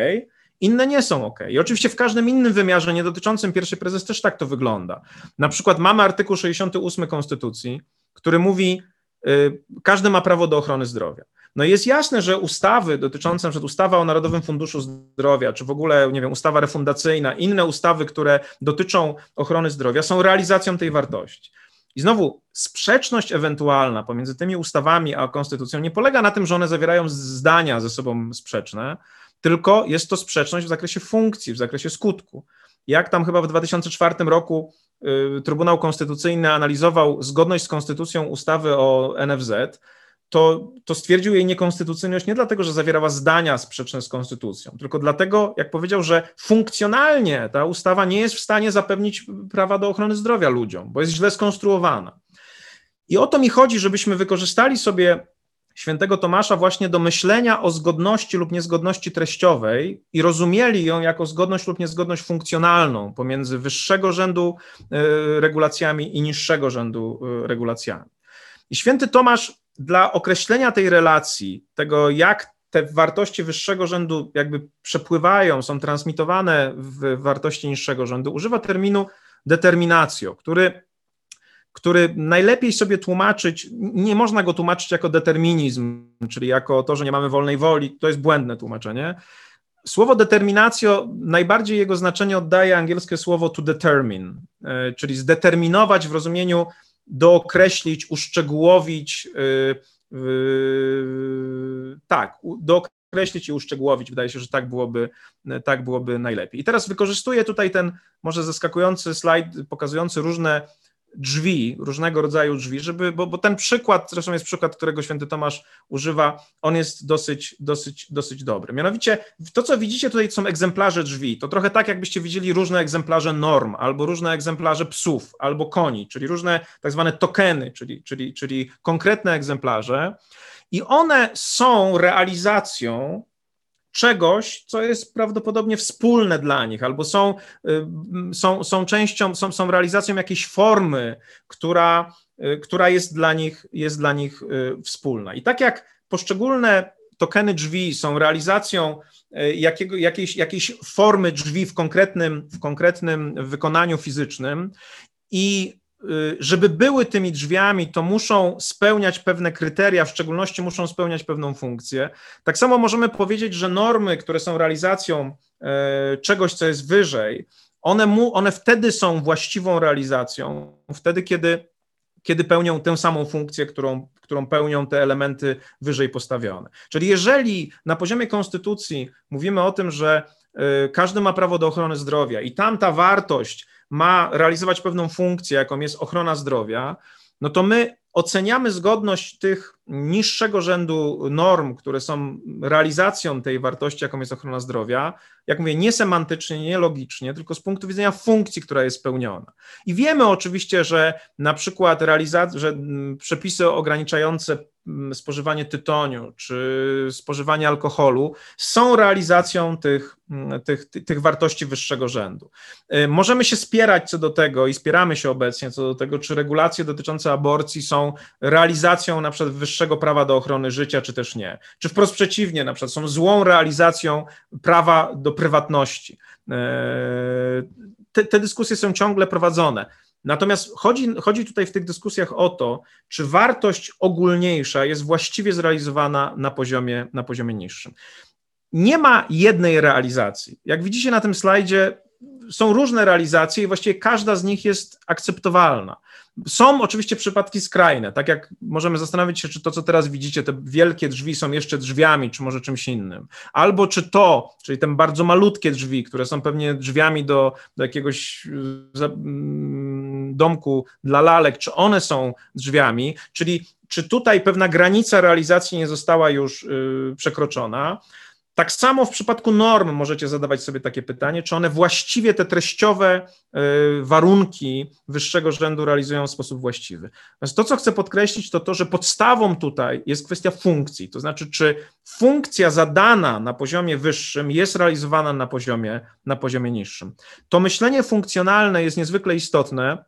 inne nie są ok. I oczywiście w każdym innym wymiarze, nie dotyczącym pierwszej prezes, też tak to wygląda. Na przykład mamy artykuł 68 Konstytucji, który mówi, y, każdy ma prawo do ochrony zdrowia. No jest jasne, że ustawy dotyczące np. ustawa o Narodowym Funduszu Zdrowia, czy w ogóle, nie wiem, ustawa refundacyjna, inne ustawy, które dotyczą ochrony zdrowia, są realizacją tej wartości. I znowu sprzeczność ewentualna pomiędzy tymi ustawami a konstytucją nie polega na tym, że one zawierają zdania ze sobą sprzeczne, tylko jest to sprzeczność w zakresie funkcji, w zakresie skutku. Jak tam chyba w 2004 roku y, Trybunał Konstytucyjny analizował zgodność z konstytucją ustawy o NFZ, to, to stwierdził jej niekonstytucyjność nie dlatego, że zawierała zdania sprzeczne z konstytucją, tylko dlatego, jak powiedział, że funkcjonalnie ta ustawa nie jest w stanie zapewnić prawa do ochrony zdrowia ludziom, bo jest źle skonstruowana. I o to mi chodzi, żebyśmy wykorzystali sobie świętego Tomasza właśnie do myślenia o zgodności lub niezgodności treściowej i rozumieli ją jako zgodność lub niezgodność funkcjonalną pomiędzy wyższego rzędu e, regulacjami i niższego rzędu e, regulacjami. I święty Tomasz dla określenia tej relacji, tego jak te wartości wyższego rzędu jakby przepływają, są transmitowane w wartości niższego rzędu, używa terminu determinacjo, który, który najlepiej sobie tłumaczyć, nie można go tłumaczyć jako determinizm, czyli jako to, że nie mamy wolnej woli, to jest błędne tłumaczenie. Słowo determinacjo, najbardziej jego znaczenie oddaje angielskie słowo to determine, e, czyli zdeterminować w rozumieniu dookreślić, uszczegółowić, yy, yy, tak, dookreślić i uszczegółowić. Wydaje się, że tak byłoby, tak byłoby najlepiej. I teraz wykorzystuję tutaj ten może zaskakujący slajd pokazujący różne drzwi, różnego rodzaju drzwi, żeby, bo, bo ten przykład, zresztą jest przykład, którego święty Tomasz używa, on jest dosyć, dosyć, dosyć dobry. Mianowicie to, co widzicie tutaj, są egzemplarze drzwi. To trochę tak, jakbyście widzieli różne egzemplarze norm, albo różne egzemplarze psów, albo koni, czyli różne tak zwane tokeny, czyli, czyli, czyli konkretne egzemplarze. I one są realizacją czegoś, co jest prawdopodobnie wspólne dla nich, albo są, y, są, są częścią, są, są realizacją jakiejś formy, która, y, która jest, dla nich, jest dla nich y, wspólna. I tak jak poszczególne tokeny drzwi są realizacją jakiego, jakiejś, jakiejś formy drzwi w konkretnym, w konkretnym wykonaniu fizycznym i żeby były tymi drzwiami, to muszą spełniać pewne kryteria, w szczególności muszą spełniać pewną funkcję. Tak samo możemy powiedzieć, że normy, które są realizacją e, czegoś, co jest wyżej, one, mu, one wtedy są właściwą realizacją, wtedy, kiedy kiedy pełnią tę samą funkcję, którą, którą pełnią te elementy wyżej postawione. Czyli jeżeli na poziomie konstytucji mówimy o tym, że y, każdy ma prawo do ochrony zdrowia i tam ta wartość ma realizować pewną funkcję, jaką jest ochrona zdrowia, no to my oceniamy zgodność tych niższego rzędu norm, które są realizacją tej wartości, jaką jest ochrona zdrowia, jak mówię, nie semantycznie, nie logicznie, tylko z punktu widzenia funkcji, która jest spełniona. I wiemy oczywiście, że na przykład realizacja, że przepisy ograniczające spożywanie tytoniu czy spożywanie alkoholu są realizacją tych, tych, tych wartości wyższego rzędu. Y, możemy się spierać co do tego i spieramy się obecnie co do tego, czy regulacje dotyczące aborcji są realizacją na przykład wyższego wyższego prawa do ochrony życia, czy też nie. Czy wprost przeciwnie, na przykład są złą realizacją prawa do prywatności. E, te, te dyskusje są ciągle prowadzone. Natomiast chodzi, chodzi tutaj w tych dyskusjach o to, czy wartość ogólniejsza jest właściwie zrealizowana na poziomie, na poziomie niższym. Nie ma jednej realizacji. Jak widzicie na tym slajdzie, są różne realizacje i właściwie każda z nich jest akceptowalna. Są oczywiście przypadki skrajne, tak jak możemy zastanowić się, czy to, co teraz widzicie, te wielkie drzwi są jeszcze drzwiami, czy może czymś innym. Albo czy to, czyli te bardzo malutkie drzwi, które są pewnie drzwiami do, do jakiegoś mm, domku dla lalek, czy one są drzwiami, czyli czy tutaj pewna granica realizacji nie została już y, przekroczona. Tak samo w przypadku norm możecie zadawać sobie takie pytanie, czy one właściwie te treściowe y, warunki wyższego rzędu realizują w sposób właściwy. Więc to, co chcę podkreślić, to to, że podstawą tutaj jest kwestia funkcji, to znaczy, czy funkcja zadana na poziomie wyższym jest realizowana na poziomie, na poziomie niższym. To myślenie funkcjonalne jest niezwykle istotne.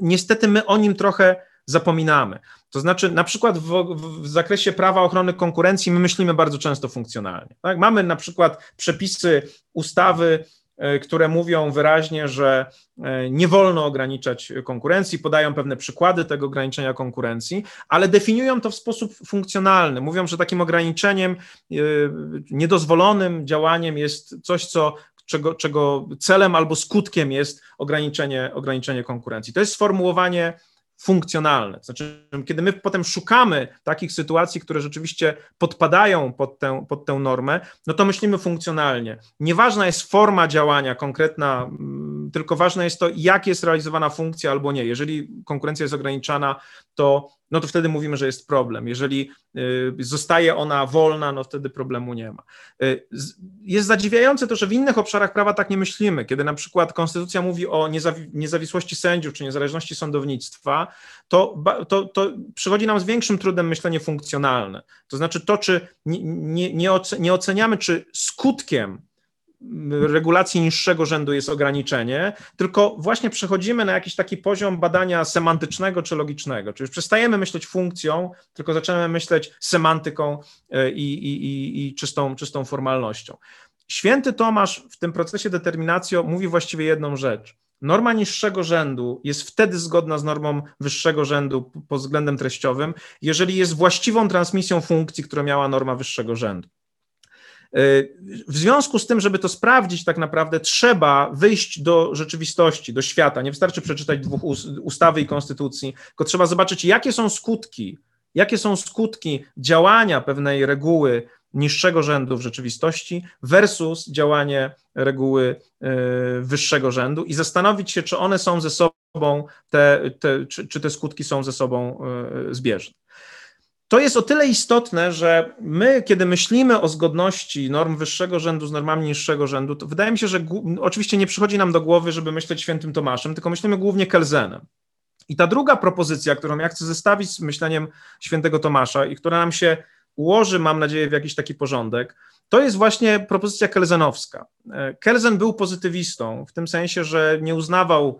Niestety my o nim trochę zapominamy. To znaczy, na przykład w, w, zakresie prawa ochrony konkurencji my myślimy bardzo często funkcjonalnie. Tak? Mamy na przykład przepisy ustawy, e, które mówią wyraźnie, że e, nie wolno ograniczać konkurencji, podają pewne przykłady tego ograniczenia konkurencji, ale definiują to w sposób funkcjonalny. Mówią, że takim ograniczeniem, e, niedozwolonym działaniem jest coś, co czego, czego celem albo skutkiem jest ograniczenie, ograniczenie konkurencji. To jest sformułowanie funkcjonalne. Znaczy, kiedy my potem szukamy takich sytuacji, które rzeczywiście podpadają pod tę, pod tę normę, no to myślimy funkcjonalnie. Nieważna jest forma działania konkretna, mm, tylko ważne jest to, jak jest realizowana funkcja albo nie. Jeżeli konkurencja jest ograniczana, to no to wtedy mówimy, że jest problem. Jeżeli y, zostaje ona wolna, no wtedy problemu nie ma. Y, jest zadziwiające to, że w innych obszarach prawa tak nie myślimy. Kiedy na przykład konstytucja mówi o niezawisłości sędziów czy niezależności sądownictwa, to, to, to przychodzi nam z większym trudem myślenie funkcjonalne. To znaczy to, czy nie, nie, nie oceniamy, czy skutkiem regulacji niższego rzędu jest ograniczenie, tylko właśnie przechodzimy na jakiś taki poziom badania semantycznego czy logicznego, czyli przestajemy myśleć funkcją, tylko zaczynamy myśleć semantyką e, i, i, i, i czystą, czystą formalnością. Święty Tomasz w tym procesie determinacji mówi właściwie jedną rzecz. Norma niższego rzędu jest wtedy zgodna z normą wyższego rzędu pod względem treściowym, jeżeli jest właściwą transmisją funkcji, którą miała norma wyższego rzędu. W związku z tym, żeby to sprawdzić, tak naprawdę trzeba wyjść do rzeczywistości, do świata. Nie wystarczy przeczytać dwóch ustawy i konstytucji, tylko trzeba zobaczyć, jakie są skutki, jakie są skutki działania pewnej reguły niższego rzędu w rzeczywistości versus działanie reguły e, wyższego rzędu i zastanowić się, czy one są ze sobą, te, te, czy, czy te skutki są ze sobą e, zbieżne. To jest o tyle istotne, że my, kiedy myślimy o zgodności norm wyższego rzędu z normami niższego rzędu, to wydaje mi się, że oczywiście nie przychodzi nam do głowy, żeby myśleć świętym Tomaszem, tylko myślimy głównie Kelzenem. I ta druga propozycja, którą ja chcę zestawić z myśleniem świętego Tomasza i która nam się ułoży, mam nadzieję, w jakiś taki porządek, to jest właśnie propozycja kelzenowska. E, Kelzen był pozytywistą, w tym sensie, że nie uznawał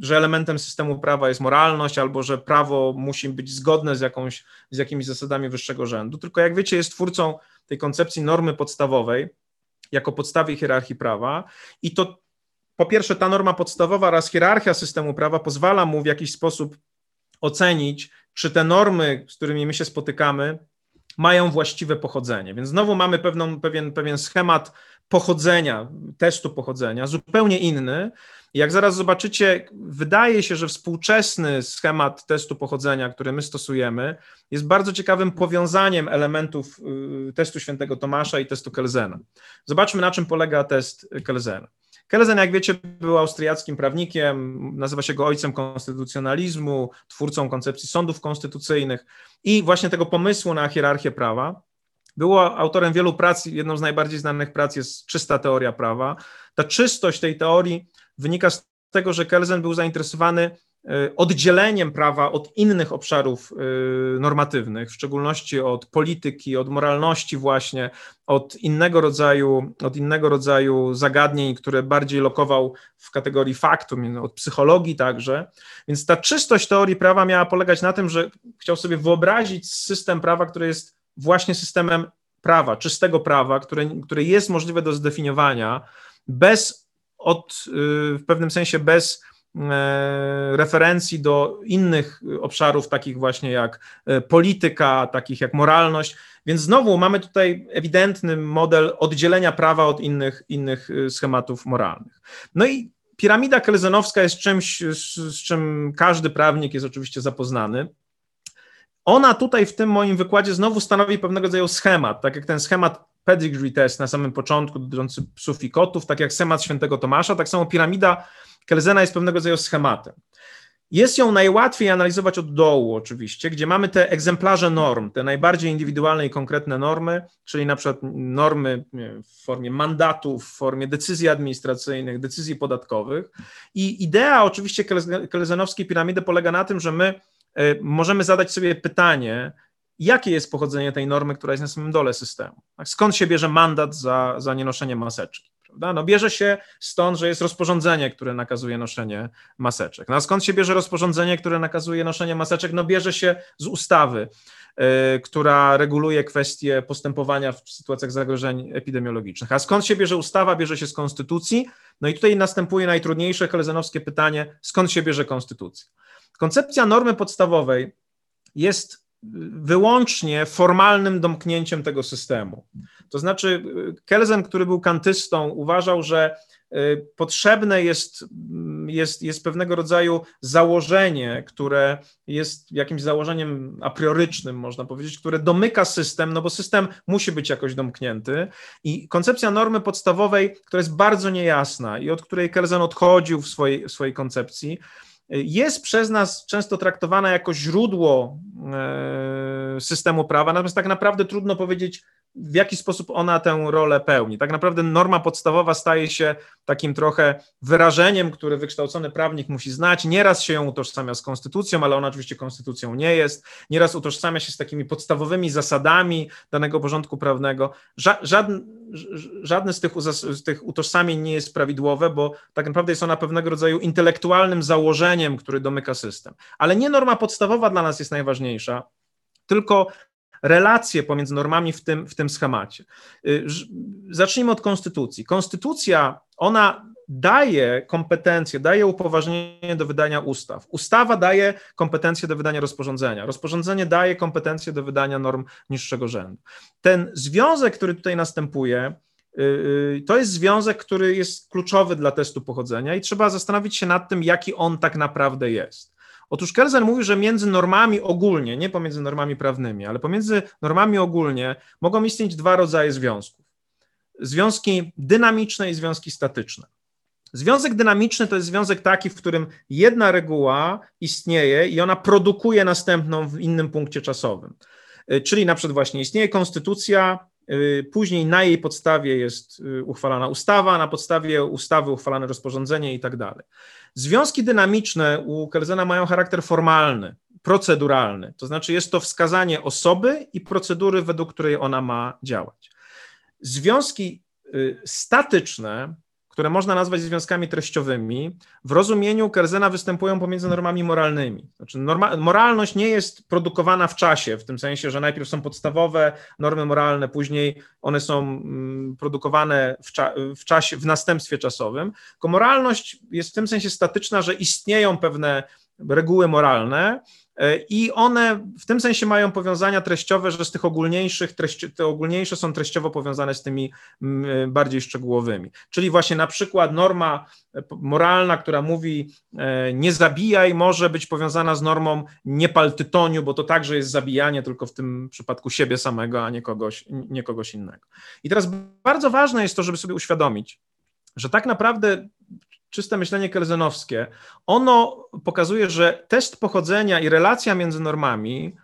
że elementem systemu prawa jest moralność, albo że prawo musi być zgodne z, jakąś, z jakimiś zasadami wyższego rzędu. Tylko jak wiecie, jest twórcą tej koncepcji normy podstawowej jako podstawie hierarchii prawa i to po pierwsze ta norma podstawowa oraz hierarchia systemu prawa pozwala mu w jakiś sposób ocenić, czy te normy, z którymi my się spotykamy, mają właściwe pochodzenie. Więc znowu mamy pewną, pewien, pewien schemat pochodzenia, testu pochodzenia, zupełnie inny. Jak zaraz zobaczycie, wydaje się, że współczesny schemat testu pochodzenia, który my stosujemy, jest bardzo ciekawym powiązaniem elementów y, testu świętego Tomasza i testu Kelzena. Zobaczmy, na czym polega test Kelzena. Kelsen, jak wiecie, był austriackim prawnikiem, nazywa się go ojcem konstytucjonalizmu, twórcą koncepcji sądów konstytucyjnych i właśnie tego pomysłu na hierarchię prawa. Było autorem wielu prac, jedną z najbardziej znanych prac jest czysta teoria prawa. Ta czystość tej teorii wynika z tego, że Kelsen był zainteresowany E, oddzieleniem prawa od innych obszarów e, normatywnych, w szczególności od polityki, od moralności właśnie, od innego rodzaju, od innego rodzaju zagadnień, które bardziej lokował w kategorii faktum, od psychologii także. Więc ta czystość teorii prawa miała polegać na tym, że chciał sobie wyobrazić system prawa, który jest właśnie systemem prawa, czystego prawa, które, które jest możliwe do zdefiniowania bez od, y, w pewnym sensie bez E, referencji do innych obszarów, takich właśnie jak e, polityka, takich jak moralność. Więc znowu mamy tutaj ewidentny model oddzielenia prawa od innych, innych schematów moralnych. No i piramida kelzenowska jest czymś, z, z czym każdy prawnik jest oczywiście zapoznany. Ona tutaj w tym moim wykładzie znowu stanowi pewnego rodzaju schemat, tak jak ten schemat pedigree test na samym początku dotyczący psów i kotów, tak jak schemat świętego Tomasza, tak samo piramida Kelzena jest pewnego rodzaju schematem. Jest ją najłatwiej analizować od dołu, oczywiście, gdzie mamy te egzemplarze norm, te najbardziej indywidualne i konkretne normy, czyli na przykład normy w formie mandatów, w formie decyzji administracyjnych, decyzji podatkowych. I idea oczywiście kelzenowskiej piramidy polega na tym, że my możemy zadać sobie pytanie, jakie jest pochodzenie tej normy, która jest na samym dole systemu. Tak, skąd się bierze mandat za, za nienoszenie maseczki? Prawda? No bierze się stąd, że jest rozporządzenie, które nakazuje noszenie maseczek. No a skąd się bierze rozporządzenie, które nakazuje noszenie maseczek? No bierze się z ustawy, yy, która reguluje kwestie postępowania w sytuacjach zagrożeń epidemiologicznych. A skąd się bierze ustawa? Bierze się z konstytucji. No i tutaj następuje najtrudniejsze helezenowskie pytanie, skąd się bierze konstytucja? Koncepcja normy podstawowej jest wyłącznie formalnym domknięciem tego systemu. To znaczy, Kelsen, który był kantystą, uważał, że y, potrzebne jest, jest, jest pewnego rodzaju założenie, które jest jakimś założeniem a priorycznym, można powiedzieć, które domyka system, no bo system musi być jakoś domknięty. I koncepcja normy podstawowej, która jest bardzo niejasna i od której Kelsen odchodził w swojej, w swojej koncepcji, jest przez nas często traktowana jako źródło e, systemu prawa, natomiast tak naprawdę trudno powiedzieć, w jaki sposób ona tę rolę pełni. Tak naprawdę norma podstawowa staje się takim trochę wyrażeniem, które wykształcony prawnik musi znać. Nieraz się ją utożsamia z konstytucją, ale ona oczywiście konstytucją nie jest. Nieraz utożsamia się z takimi podstawowymi zasadami danego porządku prawnego. Żadne, żadne z tych, z tych utożsamień nie jest prawidłowe, bo tak naprawdę jest ona pewnego rodzaju intelektualnym założeniem, który domyka system. Ale nie norma podstawowa dla nas jest najważniejsza, tylko relacje pomiędzy normami w tym, w tym schemacie. Y, zacznijmy od konstytucji. Konstytucja, ona daje kompetencje, daje upoważnienie do wydania ustaw. Ustawa daje kompetencje do wydania rozporządzenia. Rozporządzenie daje kompetencje do wydania norm niższego rzędu. Ten związek, który tutaj następuje, to jest związek, który jest kluczowy dla testu pochodzenia i trzeba zastanowić się nad tym, jaki on tak naprawdę jest. Otóż Kelsen mówi, że między normami ogólnie, nie pomiędzy normami prawnymi, ale pomiędzy normami ogólnie mogą istnieć dwa rodzaje związków. Związki dynamiczne i związki statyczne. Związek dynamiczny to jest związek taki, w którym jedna reguła istnieje i ona produkuje następną w innym punkcie czasowym. Y, czyli na przykład właśnie istnieje konstytucja, y, później na jej podstawie jest y, uchwalana ustawa, na podstawie ustawy uchwalane rozporządzenie i tak dalej. Związki dynamiczne u Kelzena mają charakter formalny, proceduralny, to znaczy jest to wskazanie osoby i procedury, według której ona ma działać. Związki y, statyczne które można nazwać związkami treściowymi, w rozumieniu Kerzena występują pomiędzy normami moralnymi. Znaczy, norma, moralność nie jest produkowana w czasie, w tym sensie, że najpierw są podstawowe normy moralne, później one są mm, produkowane w, cza, w czasie, w następstwie czasowym. Tylko moralność jest w tym sensie statyczna, że istnieją pewne reguły moralne, I one w tym sensie mają powiązania treściowe, że z tych ogólniejszych, treści, te ogólniejsze są treściowo powiązane z tymi mm, bardziej szczegółowymi. Czyli właśnie na przykład norma e, moralna, która mówi e, nie zabijaj, może być powiązana z normą nie pal tytoniu, bo to także jest zabijanie, tylko w tym przypadku siebie samego, a nie kogoś, nie kogoś innego. I teraz bardzo ważne jest to, żeby sobie uświadomić, że tak naprawdę czyste myślenie kelzenowskie, ono pokazuje, że test pochodzenia i relacja między normami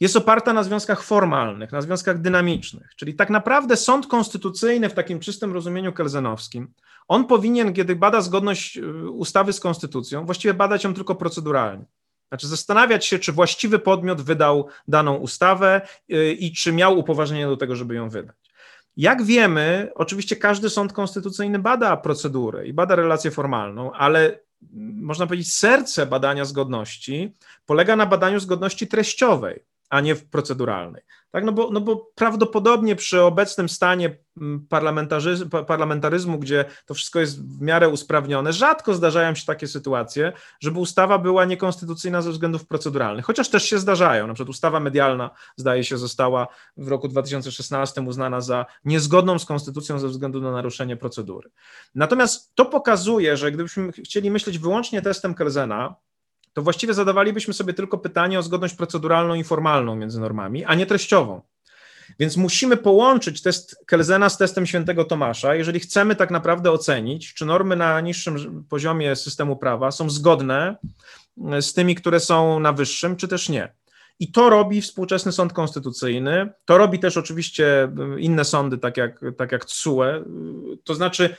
jest oparta na związkach formalnych, na związkach dynamicznych. Czyli tak naprawdę sąd konstytucyjny w takim czystym rozumieniu kelzenowskim, on powinien, kiedy bada zgodność y, ustawy z konstytucją, właściwie badać ją tylko proceduralnie. Znaczy zastanawiać się, czy właściwy podmiot wydał daną ustawę y, i czy miał upoważnienie do tego, żeby ją wydać. Jak wiemy, oczywiście każdy sąd konstytucyjny bada procedurę i bada relację formalną, ale można powiedzieć, serce badania zgodności polega na badaniu zgodności treściowej a nie proceduralnej. Tak? No, bo, no bo prawdopodobnie przy obecnym stanie mm, parlamentaryzmu, gdzie to wszystko jest w miarę usprawnione, rzadko zdarzają się takie sytuacje, żeby ustawa była niekonstytucyjna ze względów proceduralnych, chociaż też się zdarzają. Na przykład ustawa medialna, zdaje się, została w roku 2016 uznana za niezgodną z konstytucją ze względu na naruszenie procedury. Natomiast to pokazuje, że gdybyśmy chcieli myśleć wyłącznie testem Kelzena, to właściwie zadawalibyśmy sobie tylko pytanie o zgodność proceduralną i formalną między normami, a nie treściową. Więc musimy połączyć test Kelzena z testem świętego Tomasza, jeżeli chcemy tak naprawdę ocenić, czy normy na niższym poziomie systemu prawa są zgodne z tymi, które są na wyższym, czy też nie. I to robi współczesny sąd konstytucyjny, to robi też oczywiście inne sądy, tak jak, tak jak TSUE, to znaczy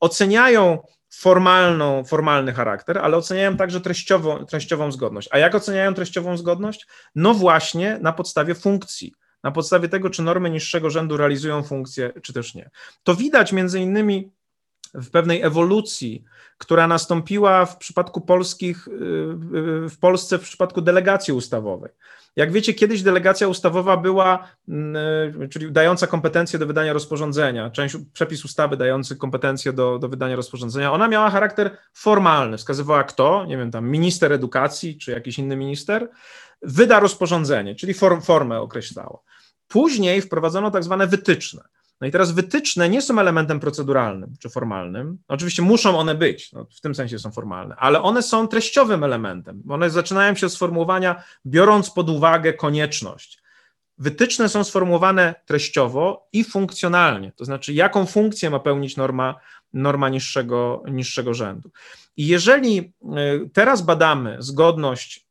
oceniają formalną, formalny charakter, ale oceniają także treściową, treściową zgodność. A jak oceniają treściową zgodność? No właśnie na podstawie funkcji, na podstawie tego, czy normy niższego rzędu realizują funkcję, czy też nie. To widać między innymi w pewnej ewolucji, która nastąpiła w przypadku polskich, w Polsce w przypadku delegacji ustawowej. Jak wiecie, kiedyś delegacja ustawowa była, mm, e, czyli dająca kompetencje do wydania rozporządzenia, część przepis ustawy dający kompetencje do, do wydania rozporządzenia, ona miała charakter formalny, wskazywała kto, nie wiem, tam minister edukacji czy jakiś inny minister, wyda rozporządzenie, czyli form, formę określała. Później wprowadzono tak zwane wytyczne. No i teraz wytyczne nie są elementem proceduralnym czy formalnym. Oczywiście muszą one być, no w tym sensie są formalne, ale one są treściowym elementem. One zaczynają się od sformułowania, biorąc pod uwagę konieczność. Wytyczne są sformułowane treściowo i funkcjonalnie, to znaczy, jaką funkcję ma pełnić norma, norma niższego, niższego rzędu. I jeżeli y, teraz badamy zgodność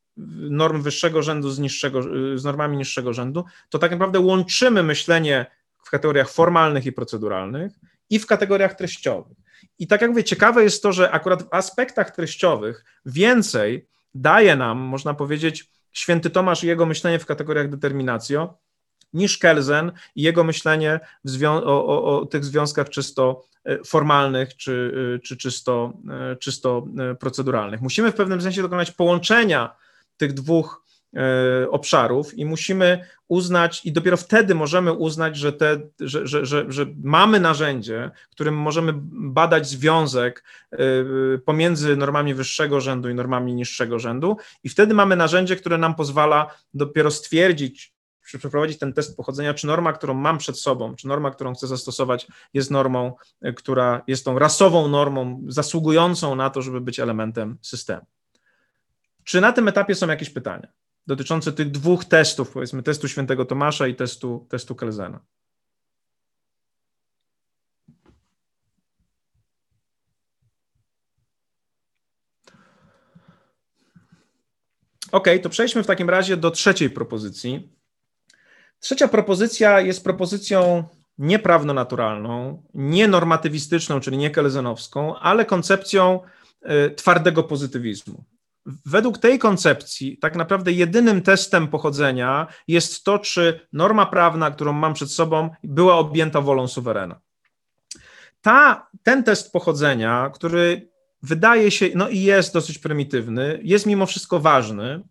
norm wyższego rzędu z, niższego, z normami niższego rzędu, to tak naprawdę łączymy myślenie w kategoriach formalnych i proceduralnych i w kategoriach treściowych. I tak jak mówię, ciekawe jest to, że akurat w aspektach treściowych więcej daje nam, można powiedzieć, święty Tomasz i jego myślenie w kategoriach determinacjo, niż Kelsen i jego myślenie o, o, o, tych związkach czysto e, formalnych czy, e, czy czysto, e, czysto proceduralnych. Musimy w pewnym sensie dokonać połączenia tych dwóch obszarów i musimy uznać, i dopiero wtedy możemy uznać, że, te, że, że, że, że mamy narzędzie, którym możemy badać związek e, pomiędzy normami wyższego rzędu i normami niższego rzędu, i wtedy mamy narzędzie, które nam pozwala dopiero stwierdzić, przeprowadzić ten test pochodzenia, czy norma, którą mam przed sobą, czy norma, którą chcę zastosować, jest normą, e, która jest tą rasową normą, zasługującą na to, żeby być elementem systemu. Czy na tym etapie są jakieś pytania? Dotyczące tych dwóch testów, powiedzmy testu świętego Tomasza i testu, testu Kelzena. Ok, to przejdźmy w takim razie do trzeciej propozycji. Trzecia propozycja jest propozycją nieprawnonaturalną, nienormatywistyczną, czyli nie kelzenowską, ale koncepcją y, twardego pozytywizmu. Według tej koncepcji, tak naprawdę jedynym testem pochodzenia jest to, czy norma prawna, którą mam przed sobą, była objęta wolą suwerena. Ta, ten test pochodzenia, który wydaje się, no i jest dosyć prymitywny, jest mimo wszystko ważny,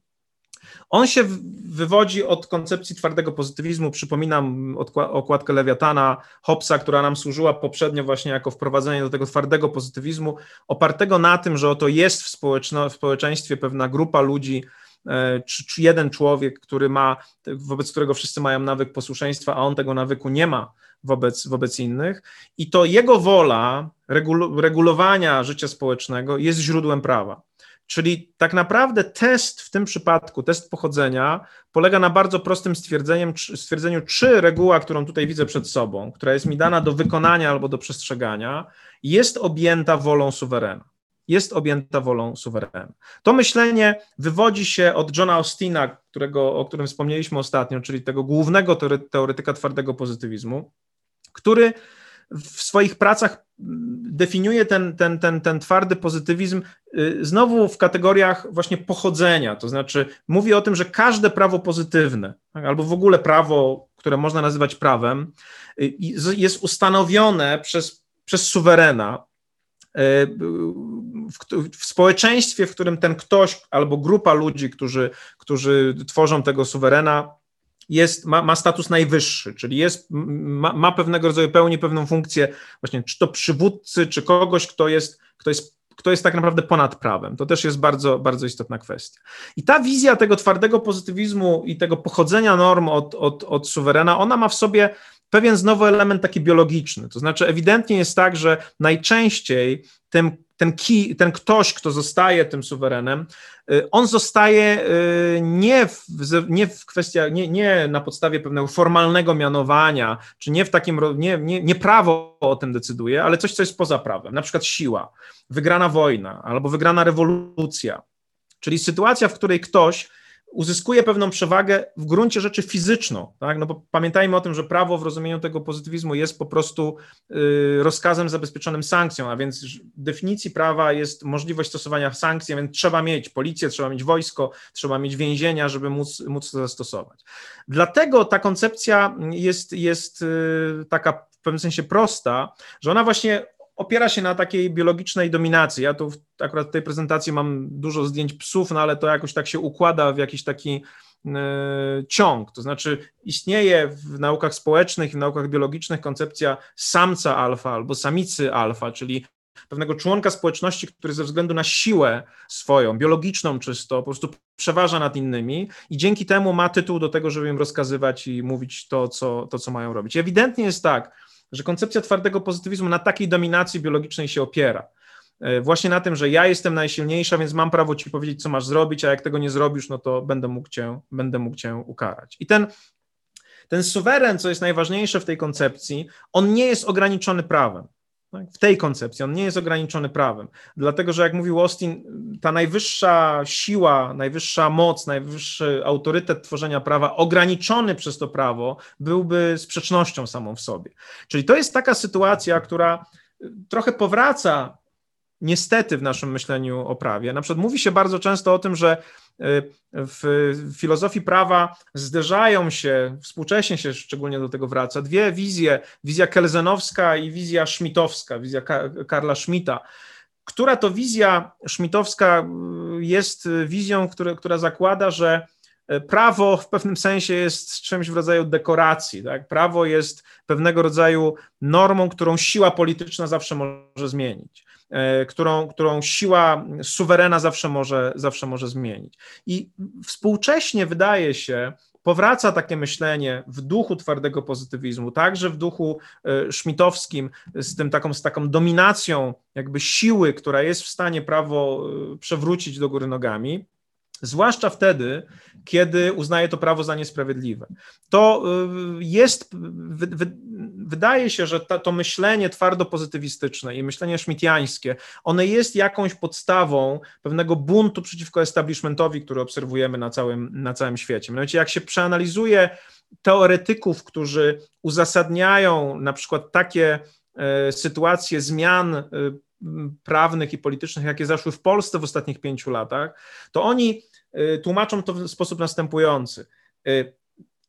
On się wywodzi od koncepcji twardego pozytywizmu. Przypominam okładkę Lewiatana, Hobbesa, która nam służyła poprzednio właśnie jako wprowadzenie do tego twardego pozytywizmu, opartego na tym, że oto jest w, w społeczeństwie pewna grupa ludzi, e, czy, czy, jeden człowiek, który ma, wobec którego wszyscy mają nawyk posłuszeństwa, a on tego nawyku nie ma wobec, wobec innych. I to jego wola regulowania życia społecznego jest źródłem prawa. Czyli tak naprawdę test w tym przypadku, test pochodzenia, polega na bardzo prostym stwierdzeniem, stwierdzeniu, czy reguła, którą tutaj widzę przed sobą, która jest mi dana do wykonania albo do przestrzegania, jest objęta wolą suwerena. Jest objęta wolą suwerena. To myślenie wywodzi się od Johna Austina, którego, o którym wspomnieliśmy ostatnio, czyli tego głównego teoretyka twardego pozytywizmu, który w swoich pracach definiuje ten, ten, ten, ten twardy pozytywizm y, znowu w kategoriach właśnie pochodzenia, to znaczy mówi o tym, że każde prawo pozytywne, tak, albo w ogóle prawo, które można nazywać prawem, y, jest ustanowione przez, przez suwerena, y, w, w, społeczeństwie, w którym ten ktoś albo grupa ludzi, którzy, którzy tworzą tego suwerena, jest, ma, ma status najwyższy, czyli jest, ma, ma, pewnego rodzaju, pełni pewną funkcję właśnie czy to przywódcy, czy kogoś, kto jest, kto jest kto jest tak naprawdę ponad prawem. To też jest bardzo, bardzo istotna kwestia. I ta wizja tego twardego pozytywizmu i tego pochodzenia norm od, od, od suwerena, ona ma w sobie pewien znowu element taki biologiczny. To znaczy, ewidentnie jest tak, że najczęściej tym ten, key, ten ktoś, kto zostaje tym suwerenem, y, on zostaje y, nie w, nie w kwestiach, nie, nie na podstawie pewnego formalnego mianowania, czy nie w takim, nie, nie, nie prawo o tym decyduje, ale coś, co jest poza prawem, na przykład siła, wygrana wojna albo wygrana rewolucja, czyli sytuacja, w której ktoś uzyskuje pewną przewagę w gruncie rzeczy fizyczną. Tak? No bo pamiętajmy o tym, że prawo w rozumieniu tego pozytywizmu jest po prostu y, rozkazem zabezpieczonym sankcją, a więc w definicji prawa jest możliwość stosowania sankcji, a więc trzeba mieć policję, trzeba mieć wojsko, trzeba mieć więzienia, żeby móc, móc to zastosować. Dlatego ta koncepcja jest, jest y, taka w pewnym sensie prosta, że ona właśnie opiera się na takiej biologicznej dominacji. Ja tu akurat w tej prezentacji mam dużo zdjęć psów, no ale to jakoś tak się układa w jakiś taki e, ciąg. To znaczy istnieje w naukach społecznych i w naukach biologicznych koncepcja samca alfa albo samicy alfa, czyli pewnego członka społeczności, który ze względu na siłę swoją, biologiczną czysto, po prostu przeważa nad innymi i dzięki temu ma tytuł do tego, żeby im rozkazywać i mówić to, co, to, co mają robić. Ewidentnie jest tak, że koncepcja twardego pozytywizmu na takiej dominacji biologicznej się opiera. E, właśnie na tym, że ja jestem najsilniejsza, więc mam prawo ci powiedzieć, co masz zrobić, a jak tego nie zrobisz, no to będę mógł cię, będę mógł cię ukarać. I ten, ten suweren, co jest najważniejsze w tej koncepcji, on nie jest ograniczony prawem. Tak? W tej koncepcji on nie jest ograniczony prawem, dlatego że, jak mówił Austin, ta najwyższa siła, najwyższa moc, najwyższy autorytet tworzenia prawa, ograniczony przez to prawo, byłby sprzecznością samą w sobie. Czyli to jest taka sytuacja, która trochę powraca niestety w naszym myśleniu o prawie. Na przykład mówi się bardzo często o tym, że y, w filozofii prawa zderzają się, współcześnie się szczególnie do tego wraca, dwie wizje, wizja kelzenowska i wizja szmitowska, wizja Karla Schmidta. Która to wizja szmitowska y, jest wizją, która, która zakłada, że y, prawo w pewnym sensie jest czymś w rodzaju dekoracji. Tak? Prawo jest pewnego rodzaju normą, którą siła polityczna zawsze może zmienić. E, którą, którą siła suwerena zawsze może, zawsze może zmienić. I współcześnie wydaje się, powraca takie myślenie w duchu twardego pozytywizmu, także w duchu e, szmitowskim, z, tym taką, z taką dominacją jakby siły, która jest w stanie prawo e, przewrócić do góry nogami, zwłaszcza wtedy, kiedy uznaje to prawo za niesprawiedliwe. To y, jest, wydaje się, że to myślenie twardo pozytywistyczne i myślenie szmitiańskie, one jest jakąś podstawą pewnego buntu przeciwko establishmentowi, który obserwujemy na całym, na całym świecie. Mianowicie, jak się przeanalizuje teoretyków, którzy uzasadniają na przykład takie e, sytuacje zmian e, prawnych i politycznych, jakie zaszły w Polsce w ostatnich pięciu latach, to oni tłumaczą to w sposób następujący. Y,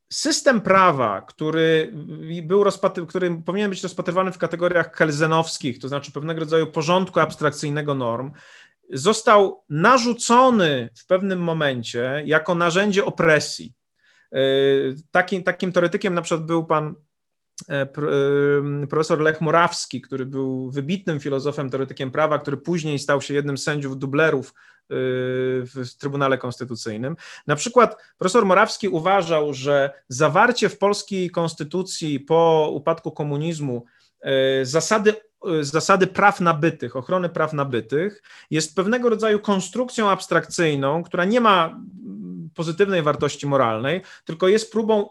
system prawa, który, był który powinien być rozpatrywany w kategoriach kelzenowskich, to znaczy pewnego rodzaju porządku abstrakcyjnego norm, został narzucony w pewnym momencie jako narzędzie opresji. Takim, takim teoretykiem na przykład był pan E, profesor Lech Morawski, który był wybitnym filozofem, teoretykiem prawa, który później stał się jednym z sędziów dublerów w Trybunale Konstytucyjnym. Na przykład profesor Morawski uważał, że zawarcie w polskiej konstytucji po upadku komunizmu zasady, zasady praw nabytych, ochrony praw nabytych jest pewnego rodzaju konstrukcją abstrakcyjną, która nie ma pozytywnej wartości moralnej, tylko jest próbą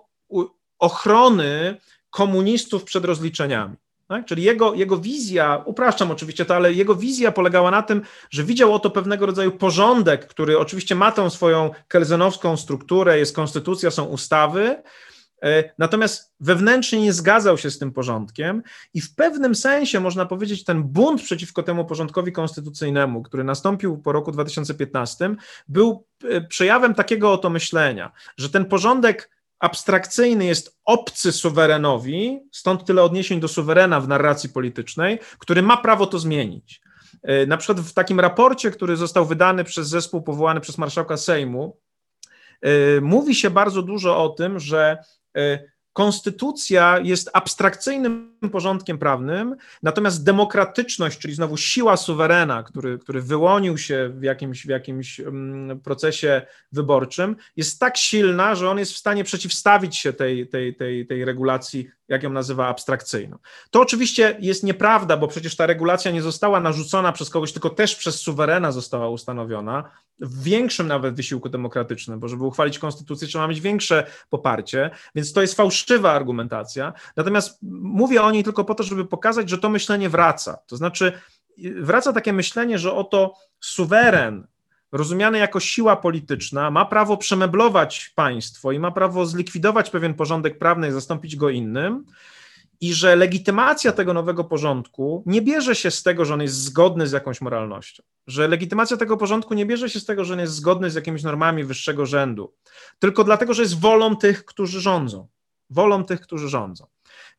ochrony komunistów przed rozliczeniami. Tak? Czyli jego, jego wizja, upraszczam oczywiście to, ale jego wizja polegała na tym, że widział oto pewnego rodzaju porządek, który oczywiście ma tą swoją kelzenowską strukturę, jest konstytucja, są ustawy, e, natomiast wewnętrznie nie zgadzał się z tym porządkiem i w pewnym sensie można powiedzieć, ten bunt przeciwko temu porządkowi konstytucyjnemu, który nastąpił po roku 2015, był e, przejawem takiego oto myślenia, że ten porządek abstrakcyjny jest obcy suwerenowi, stąd tyle odniesień do suwerena w narracji politycznej, który ma prawo to zmienić. E, na przykład w takim raporcie, który został wydany przez zespół powołany przez marszałka Sejmu, e, mówi się bardzo dużo o tym, że e, Konstytucja jest abstrakcyjnym porządkiem prawnym, natomiast demokratyczność, czyli znowu siła suwerena, który, który wyłonił się w jakimś, w jakimś mm, procesie wyborczym, jest tak silna, że on jest w stanie przeciwstawić się tej, tej, tej, tej regulacji jak ją nazywa, abstrakcyjną. To oczywiście jest nieprawda, bo przecież ta regulacja nie została narzucona przez kogoś, tylko też przez suwerena została ustanowiona, w większym nawet wysiłku demokratycznym, bo żeby uchwalić konstytucję, trzeba mieć większe poparcie, więc to jest fałszywa argumentacja. Natomiast mówię o niej tylko po to, żeby pokazać, że to myślenie wraca. To znaczy, wraca takie myślenie, że oto suweren, rozumiany jako siła polityczna, ma prawo przemeblować państwo i ma prawo zlikwidować pewien porządek prawny i zastąpić go innym, i że legitymacja tego nowego porządku nie bierze się z tego, że on jest zgodny z jakąś moralnością, że legitymacja tego porządku nie bierze się z tego, że on jest zgodny z jakimiś normami wyższego rzędu, tylko dlatego, że jest wolą tych, którzy rządzą. Wolą tych, którzy rządzą.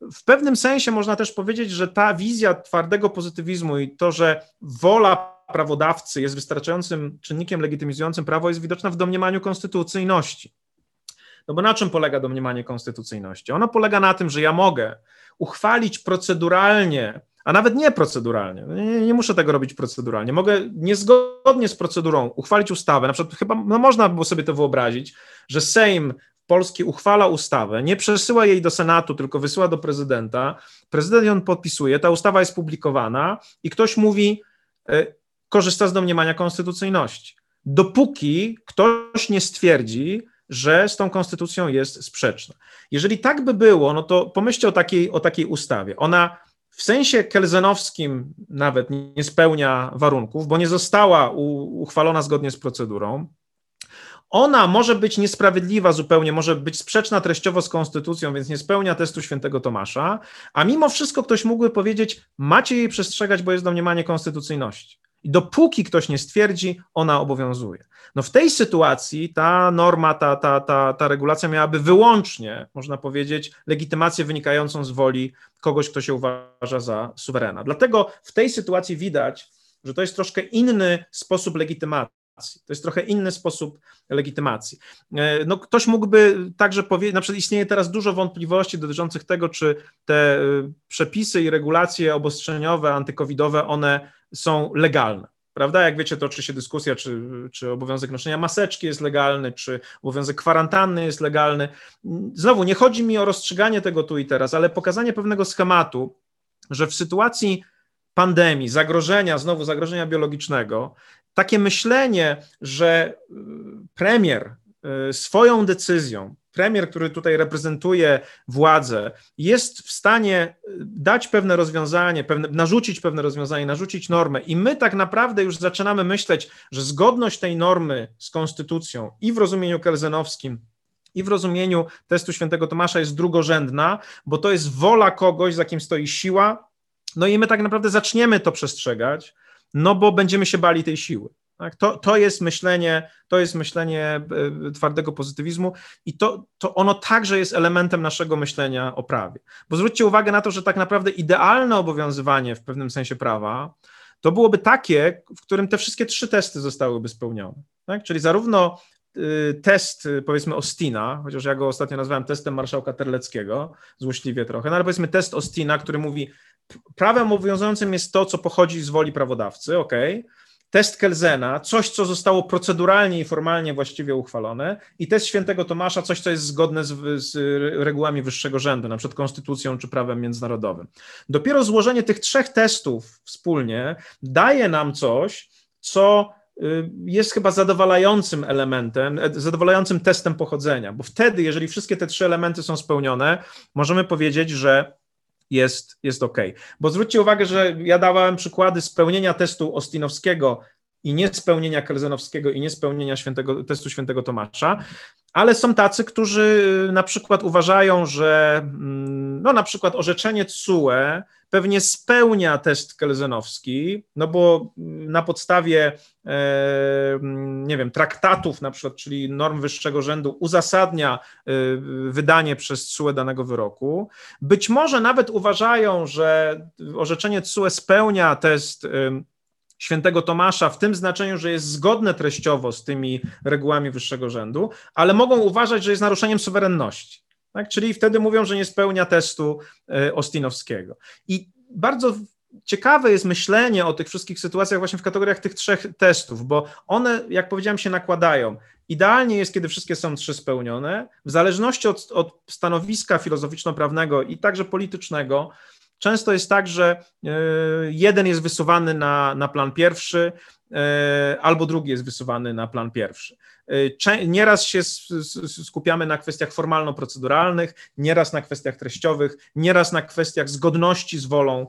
W pewnym sensie można też powiedzieć, że ta wizja twardego pozytywizmu i to, że wola prawodawcy jest wystarczającym czynnikiem legitymizującym prawo, jest widoczna w domniemaniu konstytucyjności. No bo na czym polega domniemanie konstytucyjności? Ono polega na tym, że ja mogę uchwalić proceduralnie, a nawet nie proceduralnie, no nie, nie, muszę tego robić proceduralnie, mogę niezgodnie z procedurą uchwalić ustawę, na przykład chyba no można by było sobie to wyobrazić, że Sejm Polski uchwala ustawę, nie przesyła jej do Senatu, tylko wysyła do prezydenta, prezydent ją podpisuje, ta ustawa jest publikowana i ktoś mówi, e, korzysta z domniemania konstytucyjności. Dopóki ktoś nie stwierdzi, że z tą konstytucją jest sprzeczna. Jeżeli tak by było, no to pomyślcie o takiej, o takiej ustawie. Ona w sensie kelzenowskim nawet nie spełnia warunków, bo nie została uchwalona zgodnie z procedurą. Ona może być niesprawiedliwa zupełnie, może być sprzeczna treściowo z konstytucją, więc nie spełnia testu świętego Tomasza, a mimo wszystko ktoś mógłby powiedzieć, macie jej przestrzegać, bo jest domniemanie konstytucyjności. I dopóki ktoś nie stwierdzi, ona obowiązuje. No w tej sytuacji ta norma, ta, ta, ta, ta regulacja miałaby wyłącznie, można powiedzieć, legitymację wynikającą z woli kogoś, kto się uważa za suwerena. Dlatego w tej sytuacji widać, że to jest troszkę inny sposób legitymacji. To jest trochę inny sposób legitymacji. E, no, ktoś mógłby także powiedzieć, na przykład istnieje teraz dużo wątpliwości dotyczących tego, czy te e, przepisy i regulacje obostrzeniowe, antykowidowe, one są legalne. Prawda? Jak wiecie, toczy się dyskusja, czy, czy obowiązek noszenia maseczki jest legalny, czy obowiązek kwarantanny jest legalny. Znowu, nie chodzi mi o rozstrzyganie tego tu i teraz, ale pokazanie pewnego schematu, że w sytuacji pandemii, zagrożenia, znowu zagrożenia biologicznego, takie myślenie, że y, premier y, swoją decyzją, premier, który tutaj reprezentuje władzę, jest w stanie y, dać pewne rozwiązanie, pewne, narzucić pewne rozwiązanie, narzucić normę, i my tak naprawdę już zaczynamy myśleć, że zgodność tej normy z konstytucją i w rozumieniu kelzenowskim, i w rozumieniu testu świętego Tomasza jest drugorzędna, bo to jest wola kogoś, za kim stoi siła, no i my tak naprawdę zaczniemy to przestrzegać, no bo będziemy się bali tej siły. Tak? To, to jest myślenie, to jest myślenie e, twardego pozytywizmu i to, to ono także jest elementem naszego myślenia o prawie. Bo zwróćcie uwagę na to, że tak naprawdę idealne obowiązywanie w pewnym sensie prawa to byłoby takie, w którym te wszystkie trzy testy zostałyby spełnione. Tak? Czyli zarówno y, test, y, powiedzmy, Ostina, chociaż ja go ostatnio nazwałem testem marszałka Terleckiego, złośliwie trochę, no ale powiedzmy test Ostina, który mówi, prawem obowiązującym jest to, co pochodzi z woli prawodawcy, ok, test Kelzena, coś, co zostało proceduralnie i formalnie właściwie uchwalone, i test świętego Tomasza, coś, co jest zgodne z, z, regułami wyższego rzędu, na przykład konstytucją czy prawem międzynarodowym. Dopiero złożenie tych trzech testów wspólnie daje nam coś, co y, jest chyba zadowalającym elementem, e, zadowalającym testem pochodzenia, bo wtedy, jeżeli wszystkie te trzy elementy są spełnione, możemy powiedzieć, że jest, jest ok. Bo zwróćcie uwagę, że ja dawałem przykłady spełnienia testu Ostinowskiego i niespełnienia Kelzenowskiego i niespełnienia świętego, testu świętego Tomasza, ale są tacy, którzy na przykład uważają, że mm, no na przykład orzeczenie CUE pewnie spełnia test kelzenowski, no bo na podstawie e, nie wiem, traktatów na przykład, czyli norm wyższego rzędu uzasadnia e, wydanie przez CUE danego wyroku. Być może nawet uważają, że orzeczenie CUE spełnia test e, świętego Tomasza w tym znaczeniu, że jest zgodne treściowo z tymi regułami wyższego rzędu, ale mogą uważać, że jest naruszeniem suwerenności. Tak? Czyli wtedy mówią, że nie spełnia testu e, Ostinowskiego. I bardzo ciekawe jest myślenie o tych wszystkich sytuacjach właśnie w kategoriach tych trzech testów, bo one, jak powiedziałem, się nakładają. Idealnie jest, kiedy wszystkie są trzy spełnione. W zależności od, od stanowiska filozoficzno-prawnego i także politycznego, Często jest tak, że e, jeden jest wysuwany na, na plan pierwszy, e, albo drugi jest wysuwany na plan pierwszy. E, nieraz się skupiamy na kwestiach formalno-proceduralnych, nieraz na kwestiach treściowych, nieraz na kwestiach zgodności z wolą,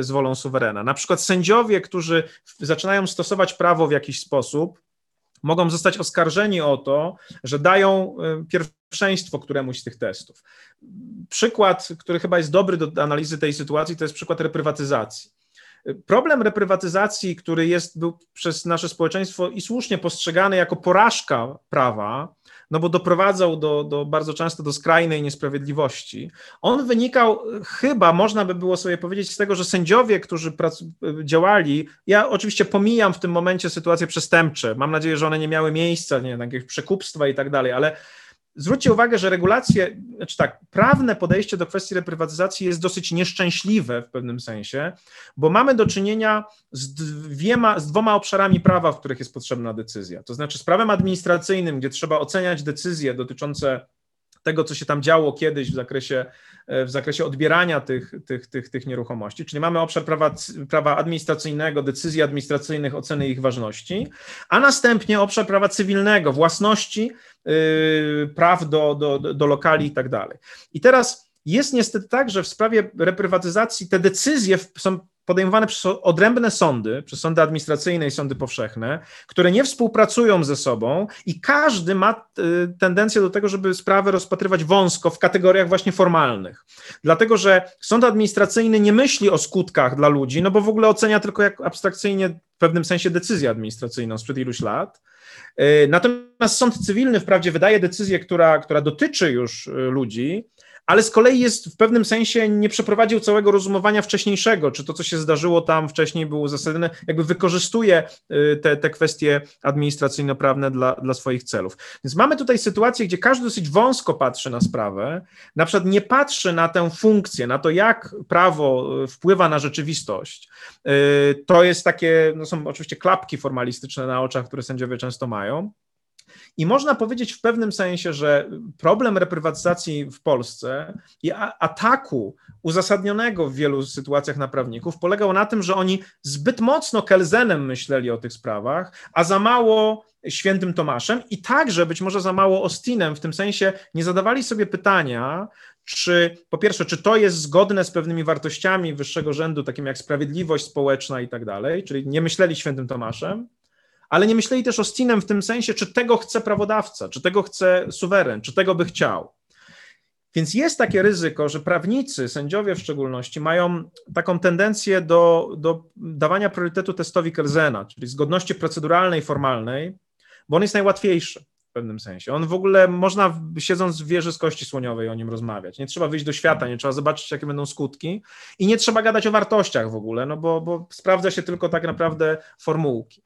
z wolą suwerena. Na przykład sędziowie, którzy zaczynają stosować prawo w jakiś sposób, mogą zostać oskarżeni o to, że dają pierwszeństwo któremuś z tych testów. Przykład, który chyba jest dobry do analizy tej sytuacji, to jest przykład reprywatyzacji. Problem reprywatyzacji, który jest, był przez nasze społeczeństwo i słusznie postrzegany jako porażka prawa, no bo doprowadzał do, do bardzo często do skrajnej niesprawiedliwości. On wynikał chyba, można by było sobie powiedzieć, z tego, że sędziowie, którzy działali, ja oczywiście pomijam w tym momencie sytuacje przestępcze, mam nadzieję, że one nie miały miejsca, nie jakieś przekupstwa i tak dalej, ale Zwróćcie uwagę, że regulacje, znaczy tak, prawne podejście do kwestii reprywatyzacji jest dosyć nieszczęśliwe w pewnym sensie, bo mamy do czynienia z, dwiema, z dwoma obszarami prawa, w których jest potrzebna decyzja. To znaczy z prawem administracyjnym, gdzie trzeba oceniać decyzje dotyczące tego, co się tam działo kiedyś w zakresie, w zakresie odbierania tych, tych, tych, tych nieruchomości. Czyli mamy obszar prawa, prawa administracyjnego, decyzji administracyjnych, oceny ich ważności, a następnie obszar prawa cywilnego, własności, yy, praw do, do, do lokali i tak dalej. I teraz jest niestety tak, że w sprawie reprywatyzacji te decyzje są podejmowane przez odrębne sądy, przez sądy administracyjne i sądy powszechne, które nie współpracują ze sobą i każdy ma y, tendencję do tego, żeby sprawę rozpatrywać wąsko w kategoriach właśnie formalnych. Dlatego, że sąd administracyjny nie myśli o skutkach dla ludzi, no bo w ogóle ocenia tylko jak abstrakcyjnie w pewnym sensie decyzję administracyjną sprzed iluś lat. Y, natomiast sąd cywilny wprawdzie wydaje decyzję, która, która dotyczy już y, ludzi, ale z kolei jest w pewnym sensie nie przeprowadził całego rozumowania wcześniejszego, czy to, co się zdarzyło tam wcześniej było uzasadnione, jakby wykorzystuje y, te, te kwestie administracyjno-prawne dla, dla swoich celów. Więc mamy tutaj sytuację, gdzie każdy dosyć wąsko patrzy na sprawę, na przykład nie patrzy na tę funkcję, na to, jak prawo y, wpływa na rzeczywistość. Y, to jest takie, no są oczywiście klapki formalistyczne na oczach, które sędziowie często mają. I można powiedzieć w pewnym sensie, że problem reprywatyzacji w Polsce i ataku uzasadnionego w wielu sytuacjach na prawników polegał na tym, że oni zbyt mocno Kelzenem myśleli o tych sprawach, a za mało świętym Tomaszem i także być może za mało Ostinem, w tym sensie nie zadawali sobie pytania, czy po pierwsze, czy to jest zgodne z pewnymi wartościami wyższego rzędu, takimi jak sprawiedliwość społeczna i tak dalej, czyli nie myśleli świętym Tomaszem, ale nie myśleli też o Stinem w tym sensie, czy tego chce prawodawca, czy tego chce suweren, czy tego by chciał. Więc jest takie ryzyko, że prawnicy, sędziowie w szczególności, mają taką tendencję do, do dawania priorytetu testowi Kelzena, czyli zgodności proceduralnej, formalnej, bo on jest najłatwiejszy. pewnym sensie. On w ogóle można, siedząc w wieży z kości słoniowej, o nim rozmawiać. Nie trzeba wyjść do świata, nie trzeba zobaczyć, jakie będą skutki i nie trzeba gadać o wartościach w ogóle, no bo, bo sprawdza się tylko tak naprawdę formułki.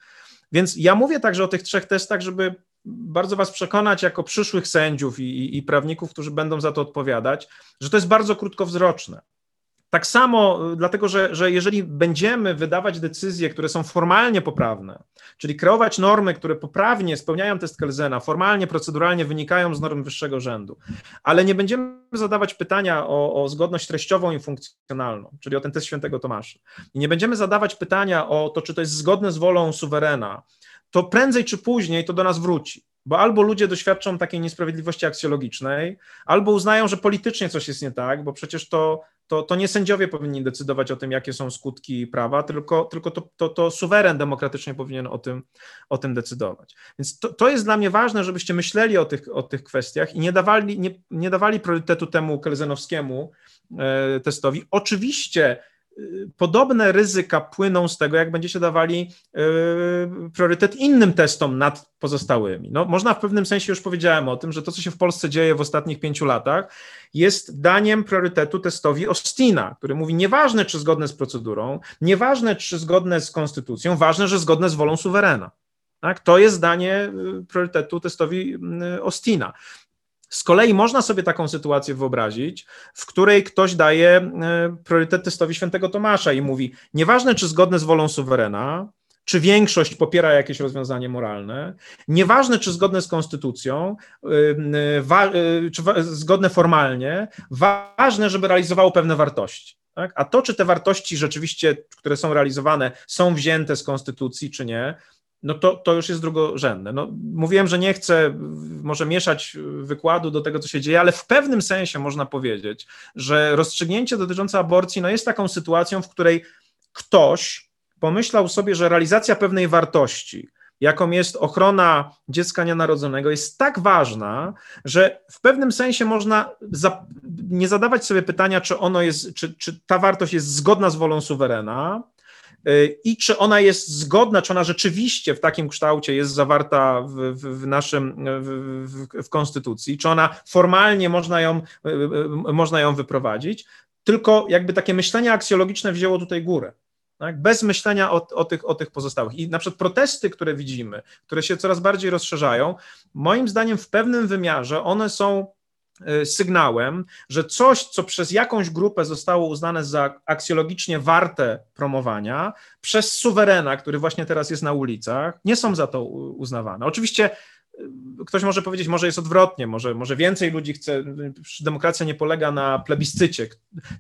Więc ja mówię także o tych trzech testach, żeby bardzo Was przekonać jako przyszłych sędziów i, i, i prawników, którzy będą za to odpowiadać, że to jest bardzo krótkowzroczne. Tak samo, y, dlatego że, że jeżeli będziemy wydawać decyzje, które są formalnie poprawne, czyli kreować normy, które poprawnie spełniają test Kelzena, formalnie, proceduralnie wynikają z norm wyższego rzędu, ale nie będziemy zadawać pytania o, o zgodność treściową i funkcjonalną, czyli o ten test świętego Tomasza, i nie będziemy zadawać pytania o to, czy to jest zgodne z wolą suwerena, to prędzej czy później to do nas wróci. Bo albo ludzie doświadczą takiej niesprawiedliwości aksjologicznej, albo uznają, że politycznie coś jest nie tak, bo przecież to, to, to nie sędziowie powinni decydować o tym, jakie są skutki prawa, tylko, tylko to, to, to suweren demokratycznie powinien o tym, o tym decydować. Więc to, to jest dla mnie ważne, żebyście myśleli o tych, o tych kwestiach i nie dawali, nie, nie dawali priorytetu temu kelzenowskiemu e, testowi. Oczywiście Podobne ryzyka płyną z tego, jak będziecie dawali yy, priorytet innym testom nad pozostałymi. No, można w pewnym sensie już powiedziałem o tym, że to, co się w Polsce dzieje w ostatnich pięciu latach, jest daniem priorytetu testowi Ostina, który mówi: nieważne, czy zgodne z procedurą, nieważne, czy zgodne z konstytucją, ważne, że zgodne z wolą suwerena. Tak? To jest danie yy, priorytetu testowi Ostina. Z kolei można sobie taką sytuację wyobrazić, w której ktoś daje e, priorytet testowi świętego Tomasza i mówi, nieważne czy zgodne z wolą suwerena, czy większość popiera jakieś rozwiązanie moralne, nieważne czy zgodne z konstytucją, e, e, czy zgodne formalnie, ważne, żeby realizowało pewne wartości. Tak? A to, czy te wartości rzeczywiście, które są realizowane, są wzięte z konstytucji, czy nie, no to, to już jest drugorzędne. No, mówiłem, że nie chcę może mieszać wykładu do tego, co się dzieje, ale w pewnym sensie można powiedzieć, że rozstrzygnięcie dotyczące aborcji no jest taką sytuacją, w której ktoś pomyślał sobie, że realizacja pewnej wartości, jaką jest ochrona dziecka nienarodzonego, jest tak ważna, że w pewnym sensie można za, nie zadawać sobie pytania, czy ono jest, czy, czy ta wartość jest zgodna z wolą suwerena, i czy ona jest zgodna, czy ona rzeczywiście w takim kształcie jest zawarta w, w, w naszym, w, w, konstytucji, czy ona formalnie można ją, y, y, można ją wyprowadzić, tylko jakby takie myślenie aksjologiczne wzięło tutaj górę. Tak? Bez myślenia o, o, tych, o tych pozostałych. I na przykład protesty, które widzimy, które się coraz bardziej rozszerzają, moim zdaniem w pewnym wymiarze one są sygnałem, że coś, co przez jakąś grupę zostało uznane za aksjologicznie warte promowania, przez suwerena, który właśnie teraz jest na ulicach, nie są za to uznawane. Oczywiście y, ktoś może powiedzieć, może jest odwrotnie, może, może więcej ludzi chce, demokracja nie polega na plebiscycie.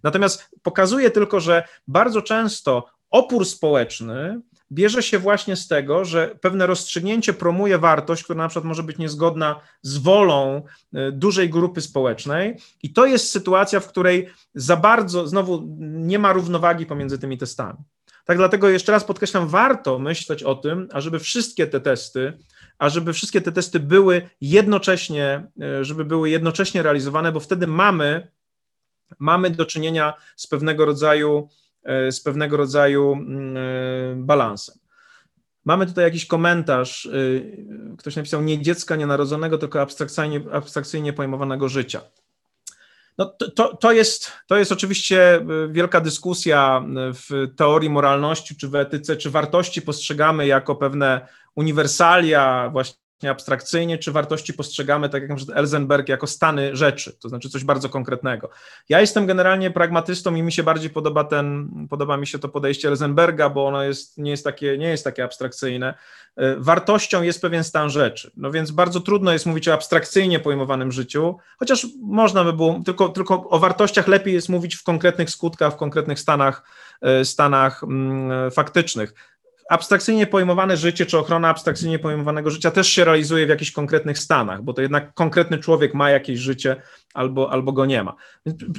Natomiast pokazuje tylko, że bardzo często opór społeczny bierze się właśnie z tego, że pewne rozstrzygnięcie promuje wartość, która na przykład może być niezgodna z wolą e, dużej grupy społecznej, i to jest sytuacja, w której za bardzo, znowu nie ma równowagi pomiędzy tymi testami. Tak dlatego jeszcze raz podkreślam, warto myśleć o tym, ażeby wszystkie te testy, ażeby wszystkie te testy były jednocześnie, e, żeby były jednocześnie realizowane, bo wtedy mamy, mamy do czynienia z pewnego rodzaju z pewnego rodzaju mm, e, balansem. Mamy tutaj jakiś komentarz. E, ktoś napisał nie dziecka nienarodzonego, tylko abstrakcyjnie, abstrakcyjnie pojmowanego życia. No to, to, to, jest, to jest oczywiście wielka dyskusja w teorii moralności czy w etyce, czy wartości postrzegamy jako pewne uniwersalia, właśnie abstrakcyjnie, czy wartości postrzegamy, tak jak np. Elzenberg, jako stany rzeczy, to znaczy coś bardzo konkretnego. Ja jestem generalnie pragmatystą i mi się bardziej podoba ten, podoba mi się to podejście Elzenberga, bo ono jest, nie, jest takie, nie jest takie abstrakcyjne. E, wartością jest pewien stan rzeczy, no więc bardzo trudno jest mówić o abstrakcyjnie pojmowanym życiu, chociaż można by było, tylko, tylko o wartościach lepiej jest mówić w konkretnych skutkach, w konkretnych stanach, e, stanach mm, faktycznych abstrakcyjnie pojmowane życie, czy ochrona abstrakcyjnie pojmowanego życia też się realizuje w jakichś konkretnych stanach, bo to jednak konkretny człowiek ma jakieś życie albo, albo go nie ma.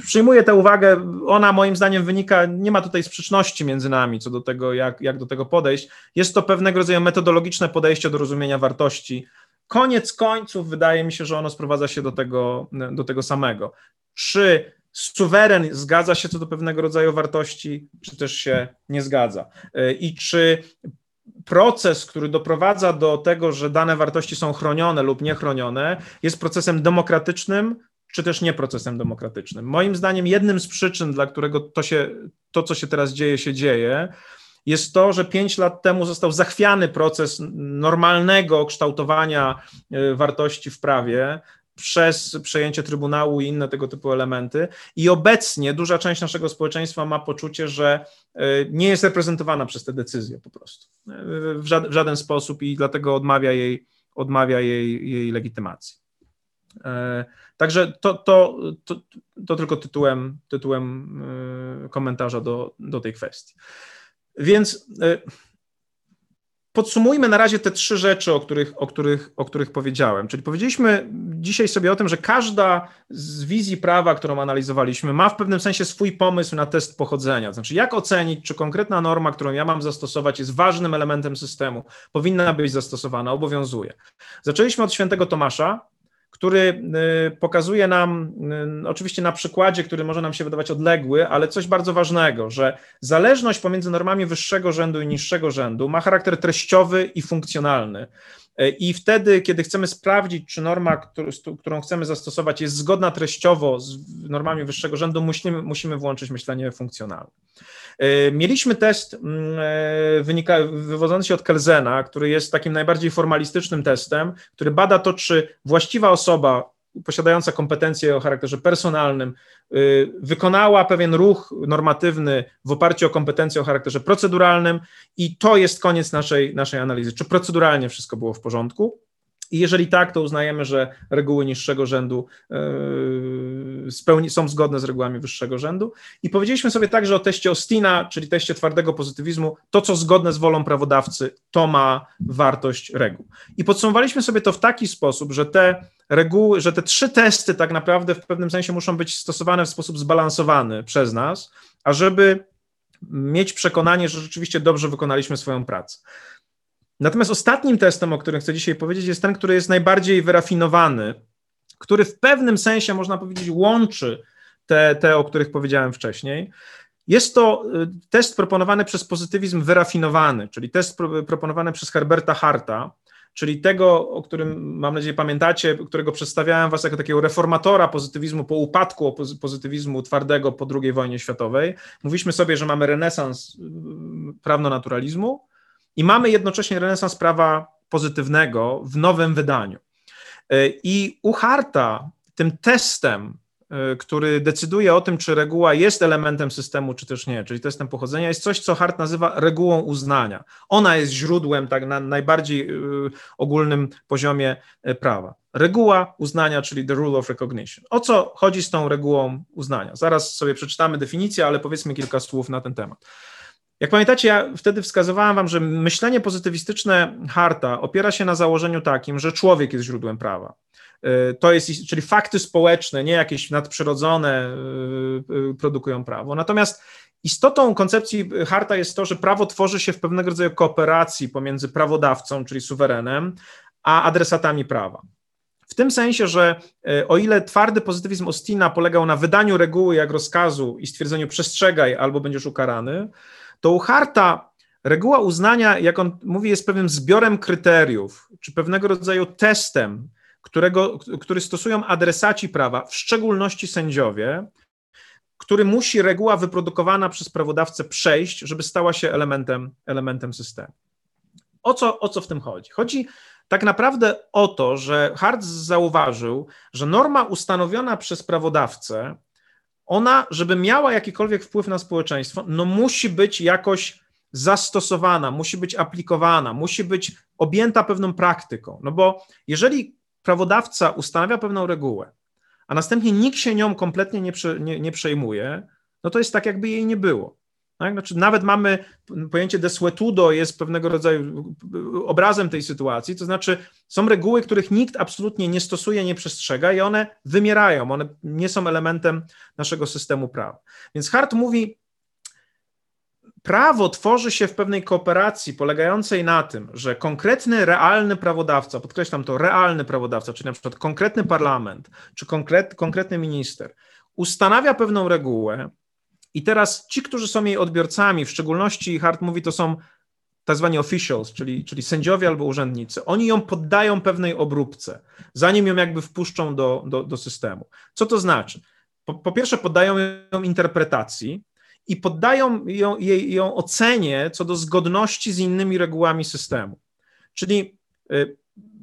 Przyjmuję tę uwagę, ona moim zdaniem wynika, nie ma tutaj sprzeczności między nami co do tego, jak, jak do tego podejść. Jest to pewnego rodzaju metodologiczne podejście do rozumienia wartości. Koniec końców wydaje mi się, że ono sprowadza się do tego, do tego samego. Czy suweren zgadza się co do pewnego rodzaju wartości, czy też się nie zgadza. E, I czy proces, który doprowadza do tego, że dane wartości są chronione lub niechronione, jest procesem demokratycznym, czy też nie procesem demokratycznym. Moim zdaniem jednym z przyczyn, dla którego to, się, to co się teraz dzieje, się dzieje, jest to, że pięć lat temu został zachwiany proces normalnego kształtowania e, wartości w prawie przez przejęcie Trybunału i inne tego typu elementy. I obecnie duża część naszego społeczeństwa ma poczucie, że e, nie jest reprezentowana przez te decyzje po prostu e, w żaden, w żaden sposób i dlatego odmawia jej, odmawia jej, jej legitymacji. Także to, to, to, to tylko tytułem, tytułem komentarza do, do tej kwestii. Więc e, podsumujmy na razie te trzy rzeczy, o których, o, których, o których powiedziałem. Czyli powiedzieliśmy dzisiaj sobie o tym, że każda z wizji prawa, którą analizowaliśmy, ma w pewnym sensie swój pomysł na test pochodzenia. Znaczy, jak ocenić, czy konkretna norma, którą ja mam zastosować, jest ważnym elementem systemu, powinna być zastosowana, obowiązuje. Zaczęliśmy od świętego Tomasza, który y, pokazuje nam, y, oczywiście na przykładzie, który może nam się wydawać odległy, ale coś bardzo ważnego, że zależność pomiędzy normami wyższego rzędu i niższego rzędu ma charakter treściowy i funkcjonalny. Y, I wtedy, kiedy chcemy sprawdzić, czy norma, którą chcemy zastosować, jest zgodna treściowo z normami wyższego rzędu, musimy, musimy włączyć myślenie funkcjonalne. E, mieliśmy test mm, e, wynika, wywodzący się od Kelzena, który jest takim najbardziej formalistycznym testem, który bada to, czy właściwa osoba posiadająca kompetencje o charakterze personalnym y, wykonała pewien ruch normatywny w oparciu o kompetencje o charakterze proceduralnym i to jest koniec naszej, naszej analizy. Czy proceduralnie wszystko było w porządku? I jeżeli tak, to uznajemy, że reguły niższego rzędu yy, spełni, są zgodne z regułami wyższego rzędu. I powiedzieliśmy sobie także o teście Austina, czyli teście twardego pozytywizmu. To, co zgodne z wolą prawodawcy, to ma wartość reguł. I podsumowaliśmy sobie to w taki sposób, że te reguły, że te trzy testy tak naprawdę w pewnym sensie muszą być stosowane w sposób zbalansowany przez nas, ażeby mieć przekonanie, że rzeczywiście dobrze wykonaliśmy swoją pracę. Natomiast ostatnim testem, o którym chcę dzisiaj powiedzieć, jest ten, który jest najbardziej wyrafinowany, który w pewnym sensie, można powiedzieć, łączy te, te o których powiedziałem wcześniej. Jest to y, test proponowany przez pozytywizm wyrafinowany, czyli test proponowany przez Herberta Harta, czyli tego, o którym mam nadzieję pamiętacie, którego przedstawiałem was jako takiego reformatora pozytywizmu po upadku pozytywizmu twardego po II wojnie światowej. Mówiliśmy sobie, że mamy renesans y, prawno-naturalizmu, i mamy jednocześnie renesans prawa pozytywnego w nowym wydaniu. E, I u Harta tym testem, e, który decyduje o tym, czy reguła jest elementem systemu, czy też nie, czyli testem pochodzenia, jest coś, co Hart nazywa regułą uznania. Ona jest źródłem tak na najbardziej e, ogólnym poziomie prawa. Reguła uznania, czyli the rule of recognition. O co chodzi z tą regułą uznania? Zaraz sobie przeczytamy definicję, ale powiedzmy kilka słów na ten temat. Jak pamiętacie, ja wtedy wskazywałem wam, że myślenie pozytywistyczne Harta opiera się na założeniu takim, że człowiek jest źródłem prawa. Y, to jest, czyli fakty społeczne, nie jakieś nadprzyrodzone y, y, produkują prawo. Natomiast istotą koncepcji Harta jest to, że prawo tworzy się w pewnego rodzaju kooperacji pomiędzy prawodawcą, czyli suwerenem, a adresatami prawa. W tym sensie, że o ile twardy pozytywizm Ostina polegał na wydaniu reguły jak rozkazu i stwierdzeniu przestrzegaj albo będziesz ukarany, to u Harta reguła uznania, jak on mówi, jest pewnym zbiorem kryteriów, czy pewnego rodzaju testem, którego, który stosują adresaci prawa, w szczególności sędziowie, który musi reguła wyprodukowana przez prawodawcę przejść, żeby stała się elementem, elementem systemu. O co, o co w tym chodzi? Chodzi tak naprawdę o to, że Hart zauważył, że norma ustanowiona przez prawodawcę ona, żeby miała jakikolwiek wpływ na społeczeństwo, no musi być jakoś zastosowana, musi być aplikowana, musi być objęta pewną praktyką. No bo jeżeli prawodawca ustanawia pewną regułę, a następnie nikt się nią kompletnie nie, prze, nie, nie przejmuje, no to jest tak, jakby jej nie było. Tak? Znaczy, nawet mamy pojęcie desuetudo jest pewnego rodzaju obrazem tej sytuacji, to znaczy są reguły, których nikt absolutnie nie stosuje, nie przestrzega i one wymierają, one nie są elementem naszego systemu prawa. Więc Hart mówi, prawo tworzy się w pewnej kooperacji polegającej na tym, że konkretny, realny prawodawca, podkreślam to, realny prawodawca, czyli na przykład konkretny parlament, czy konkret, konkretny minister, ustanawia pewną regułę, i teraz ci, którzy są jej odbiorcami, w szczególności Hart mówi, to są tak zwani officials, czyli, czyli sędziowie albo urzędnicy, oni ją poddają pewnej obróbce, zanim ją jakby wpuszczą do, do, do systemu. Co to znaczy? Po, po pierwsze, poddają ją interpretacji i poddają ją, jej, ją ocenie co do zgodności z innymi regułami systemu. Czyli y,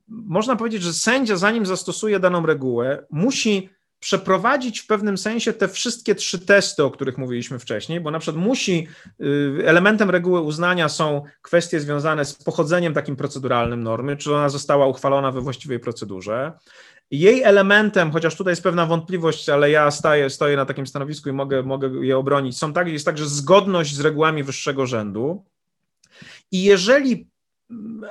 można powiedzieć, że sędzia, zanim zastosuje daną regułę, musi przeprowadzić w pewnym sensie te wszystkie trzy testy, o których mówiliśmy wcześniej, bo na przykład musi, y, elementem reguły uznania są kwestie związane z pochodzeniem takim proceduralnym normy, czy ona została uchwalona we właściwej procedurze. Jej elementem, chociaż tutaj jest pewna wątpliwość, ale ja staję, stoję na takim stanowisku i mogę, mogę je obronić, są tak, jest także zgodność z regułami wyższego rzędu. I jeżeli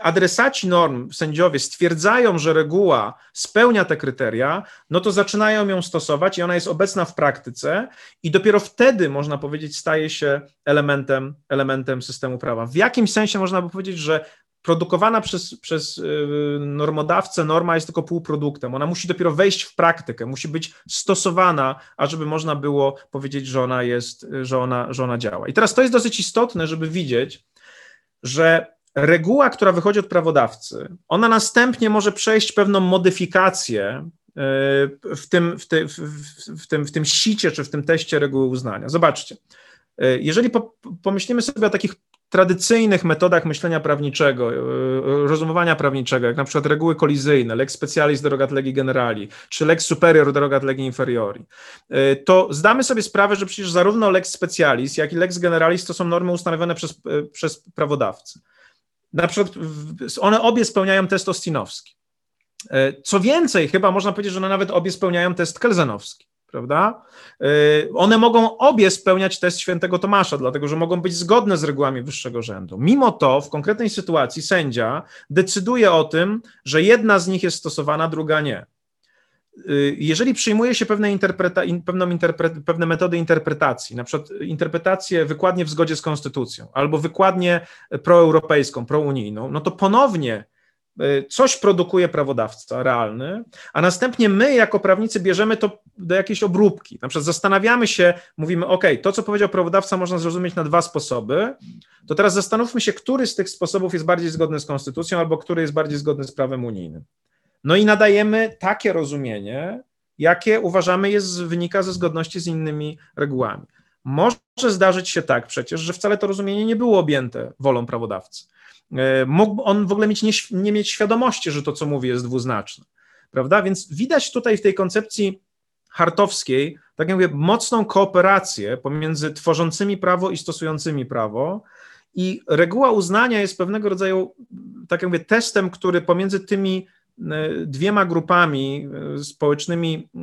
adresaci norm, sędziowie stwierdzają, że reguła spełnia te kryteria, no to zaczynają ją stosować i ona jest obecna w praktyce i dopiero wtedy, można powiedzieć, staje się elementem, elementem systemu prawa. W jakimś sensie można by powiedzieć, że produkowana przez, przez y, normodawcę norma jest tylko półproduktem. Ona musi dopiero wejść w praktykę, musi być stosowana, ażeby można było powiedzieć, że ona jest, że ona, że ona działa. I teraz to jest dosyć istotne, żeby widzieć, że reguła, która wychodzi od prawodawcy, ona następnie może przejść pewną modyfikację e, w tym, w, ty, w, w, tym, w tym sicie czy w tym teście reguły uznania. Zobaczcie, e, jeżeli po, pomyślimy sobie o takich tradycyjnych metodach myślenia prawniczego, e, rozumowania prawniczego, jak na przykład reguły kolizyjne, lex specialis derogat legi generali, czy lex superior derogat legi inferiori, to zdamy sobie sprawę, że przecież zarówno lex specialis, jak i lex generalis to są normy ustanowione przez, przez prawodawcę. Na przykład one obie spełniają test ostinowski. E, co więcej, chyba można powiedzieć, że one nawet obie spełniają test kelzenowski, prawda? E, one mogą obie spełniać test świętego Tomasza, dlatego że mogą być zgodne z regułami wyższego rzędu. Mimo to w konkretnej sytuacji sędzia decyduje o tym, że jedna z nich jest stosowana, druga nie. Y, jeżeli przyjmuje się pewne, interpreta, pewną interpre, pewne metody interpretacji, na przykład interpretację wykładnie w zgodzie z konstytucją albo wykładnie proeuropejską, prounijną, no to ponownie y, coś produkuje prawodawca realny, a następnie my jako prawnicy bierzemy to do jakiejś obróbki. Na przykład zastanawiamy się, mówimy, OK, to co powiedział prawodawca można zrozumieć na dwa sposoby, to teraz zastanówmy się, który z tych sposobów jest bardziej zgodny z konstytucją albo który jest bardziej zgodny z prawem unijnym. No i nadajemy takie rozumienie, jakie uważamy jest, wynika ze zgodności z innymi regułami. Może zdarzyć się tak przecież, że wcale to rozumienie nie było objęte wolą prawodawcy. E, mógł on w ogóle mieć nie, nie mieć świadomości, że to, co mówi, jest dwuznaczne. Prawda? Więc widać tutaj w tej koncepcji hartowskiej, tak jak mówię, mocną kooperację pomiędzy tworzącymi prawo i stosującymi prawo. I reguła uznania jest pewnego rodzaju, tak jak mówię, testem, który pomiędzy tymi dwiema grupami e, społecznymi e,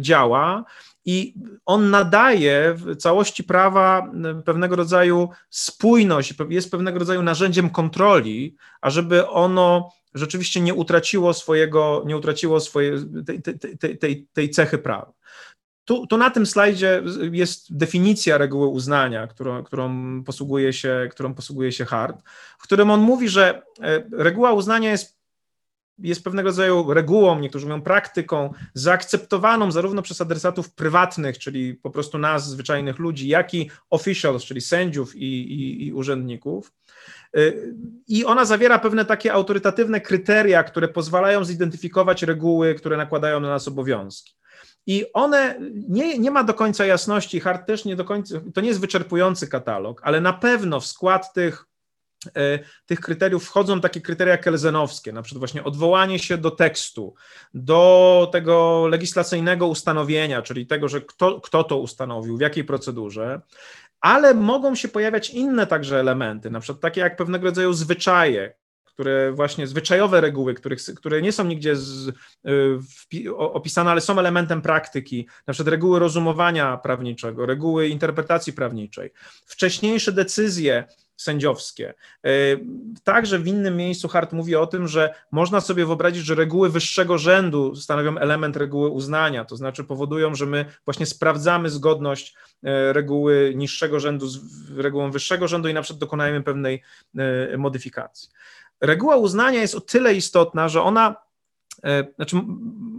działa i on nadaje w całości prawa pewnego rodzaju spójność, jest pewnego rodzaju narzędziem kontroli, ażeby ono rzeczywiście nie utraciło swojego, nie utraciło swojej, tej, tej, tej, tej cechy prawa. Tu, tu, na tym slajdzie jest definicja reguły uznania, którą, którą, posługuje się, którą posługuje się Hart, w którym on mówi, że reguła uznania jest jest pewnego rodzaju regułą, niektórzy mówią praktyką, zaakceptowaną zarówno przez adresatów prywatnych, czyli po prostu nas, zwyczajnych ludzi, jak i officials, czyli sędziów i, i, i urzędników. Y, I ona zawiera pewne takie autorytatywne kryteria, które pozwalają zidentyfikować reguły, które nakładają na nas obowiązki. I one nie, nie ma do końca jasności, Hart też nie do końca, to nie jest wyczerpujący katalog, ale na pewno w skład tych tych kryteriów wchodzą takie kryteria kelzenowskie, na przykład właśnie odwołanie się do tekstu, do tego legislacyjnego ustanowienia, czyli tego, że kto, kto to ustanowił, w jakiej procedurze, ale mogą się pojawiać inne także elementy, na przykład takie jak pewnego rodzaju zwyczaje, które właśnie zwyczajowe reguły, których, które nie są nigdzie z, y, opisane, ale są elementem praktyki, na przykład reguły rozumowania prawniczego, reguły interpretacji prawniczej, wcześniejsze decyzje sędziowskie. E, także w innym miejscu Hart mówi o tym, że można sobie wyobrazić, że reguły wyższego rzędu stanowią element reguły uznania, to znaczy powodują, że my właśnie sprawdzamy zgodność e, reguły niższego rzędu z regułą wyższego rzędu i na przykład dokonajemy pewnej e, modyfikacji. Reguła uznania jest o tyle istotna, że ona, znaczy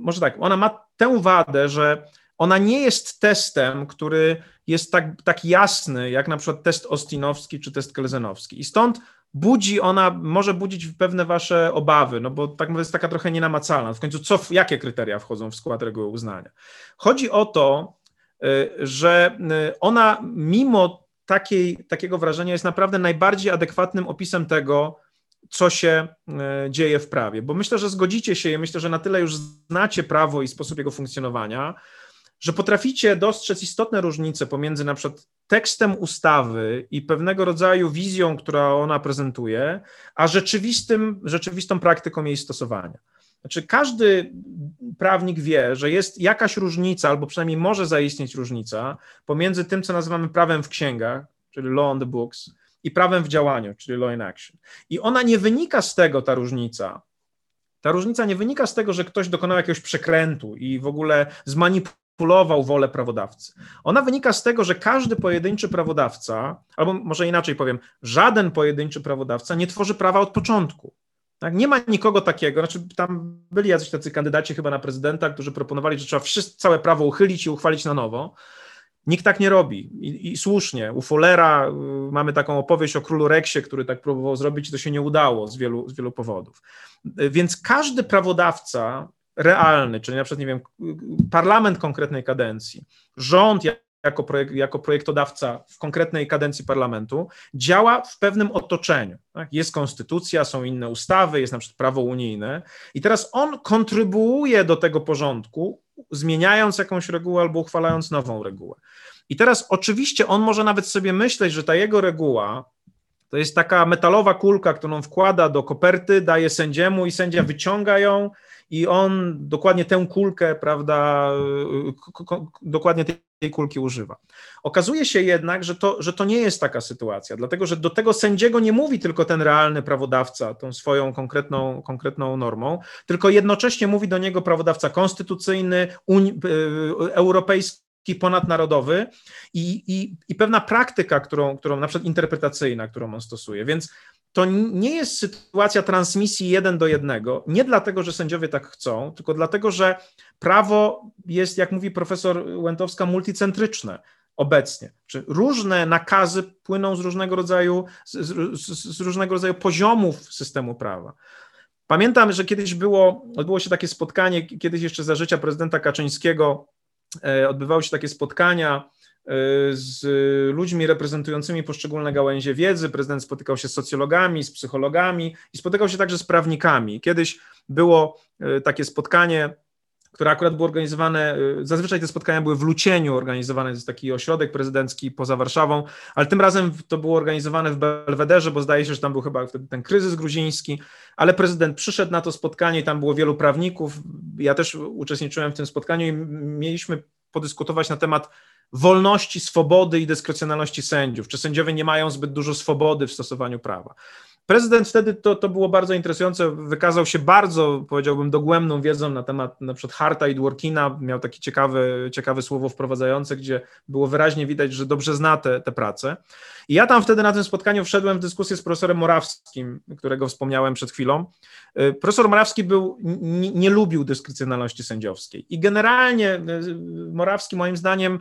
może tak, ona ma tę wadę, że ona nie jest testem, który jest tak, tak jasny, jak na przykład test ostinowski czy test kelzenowski. I stąd budzi ona, może budzić pewne wasze obawy, no bo tak jest taka trochę nienamacalna. W końcu co, jakie kryteria wchodzą w skład reguły uznania? Chodzi o to, y, że y, ona mimo takiej, takiego wrażenia jest naprawdę najbardziej adekwatnym opisem tego, co się y, dzieje w prawie. Bo myślę, że zgodzicie się i myślę, że na tyle już znacie prawo i sposób jego funkcjonowania, że potraficie dostrzec istotne różnice pomiędzy na przykład tekstem ustawy i pewnego rodzaju wizją, która ona prezentuje, a rzeczywistym, rzeczywistą praktyką jej stosowania. Znaczy, każdy prawnik wie, że jest jakaś różnica, albo przynajmniej może zaistnieć różnica pomiędzy tym, co nazywamy prawem w księgach, czyli law on the books, i prawem w działaniu, czyli law in action. I ona nie wynika z tego, ta różnica. Ta różnica nie wynika z tego, że ktoś dokonał jakiegoś przekrętu i w ogóle zmanipulował manipulował wolę prawodawcy. Ona wynika z tego, że każdy pojedynczy prawodawca, albo może inaczej powiem, żaden pojedynczy prawodawca nie tworzy prawa od początku. Tak? Nie ma nikogo takiego, znaczy tam byli jacyś tacy kandydaci chyba na prezydenta, którzy proponowali, że trzeba wszystko, całe prawo uchylić i uchwalić na nowo. Nikt tak nie robi I, i, słusznie. U Follera y, mamy taką opowieść o królu Reksie, który tak próbował zrobić i to się nie udało z wielu, z wielu powodów. Y, więc każdy prawodawca realny, czyli na przykład, nie wiem, parlament konkretnej kadencji, rząd jako, projekt, jako projektodawca w konkretnej kadencji parlamentu działa w pewnym otoczeniu. Tak? Jest konstytucja, są inne ustawy, jest na przykład prawo unijne i teraz on kontrybuuje do tego porządku, zmieniając jakąś regułę albo uchwalając nową regułę. I teraz oczywiście on może nawet sobie myśleć, że ta jego reguła to jest taka metalowa kulka, którą wkłada do koperty, daje sędziemu i sędzia wyciąga ją i on dokładnie tę kulkę, prawda, dokładnie tej kulki używa. Okazuje się jednak, że to, że to nie jest taka sytuacja, dlatego że do tego sędziego nie mówi tylko ten realny prawodawca tą swoją konkretną, konkretną normą, tylko jednocześnie mówi do niego prawodawca konstytucyjny, uni, e, europejski, ponadnarodowy i, i, i pewna praktyka, którą, którą na przykład interpretacyjna, którą on stosuje. Więc to nie jest sytuacja transmisji jeden do jednego, nie dlatego, że sędziowie tak chcą, tylko dlatego, że prawo jest, jak mówi profesor Łętowska, multicentryczne obecnie. Czy różne nakazy płyną z różnego rodzaju, z, z, z różnego rodzaju poziomów systemu prawa. Pamiętam, że kiedyś było, odbyło się takie spotkanie, kiedyś jeszcze za życia prezydenta Kaczyńskiego, e, odbywały się takie spotkania z ludźmi reprezentującymi poszczególne gałęzie wiedzy. Prezydent spotykał się z socjologami, z psychologami i spotykał się także z prawnikami. Kiedyś było e, takie spotkanie, które akurat było organizowane, e, zazwyczaj te spotkania były w Lucieniu organizowane, to jest taki ośrodek prezydencki poza Warszawą, ale tym razem to było organizowane w Belwederze, bo zdaje się, że tam był chyba wtedy ten kryzys gruziński, ale prezydent przyszedł na to spotkanie i tam było wielu prawników, ja też uczestniczyłem w tym spotkaniu i mieliśmy podyskutować na temat wolności, swobody i dyskrecjonalności sędziów. Czy sędziowie nie mają zbyt dużo swobody w stosowaniu prawa? Prezydent wtedy to, to było bardzo interesujące, wykazał się bardzo, powiedziałbym, dogłębną wiedzą na temat na przykład Harta i Dworkina, miał takie ciekawe, ciekawe słowo wprowadzające, gdzie było wyraźnie widać, że dobrze zna te, te prace. I ja tam wtedy na tym spotkaniu wszedłem w dyskusję z profesorem Morawskim, którego wspomniałem przed chwilą. Y, profesor Morawski był, nie, nie lubił dyskrecjonalności sędziowskiej i generalnie y, Morawski moim zdaniem,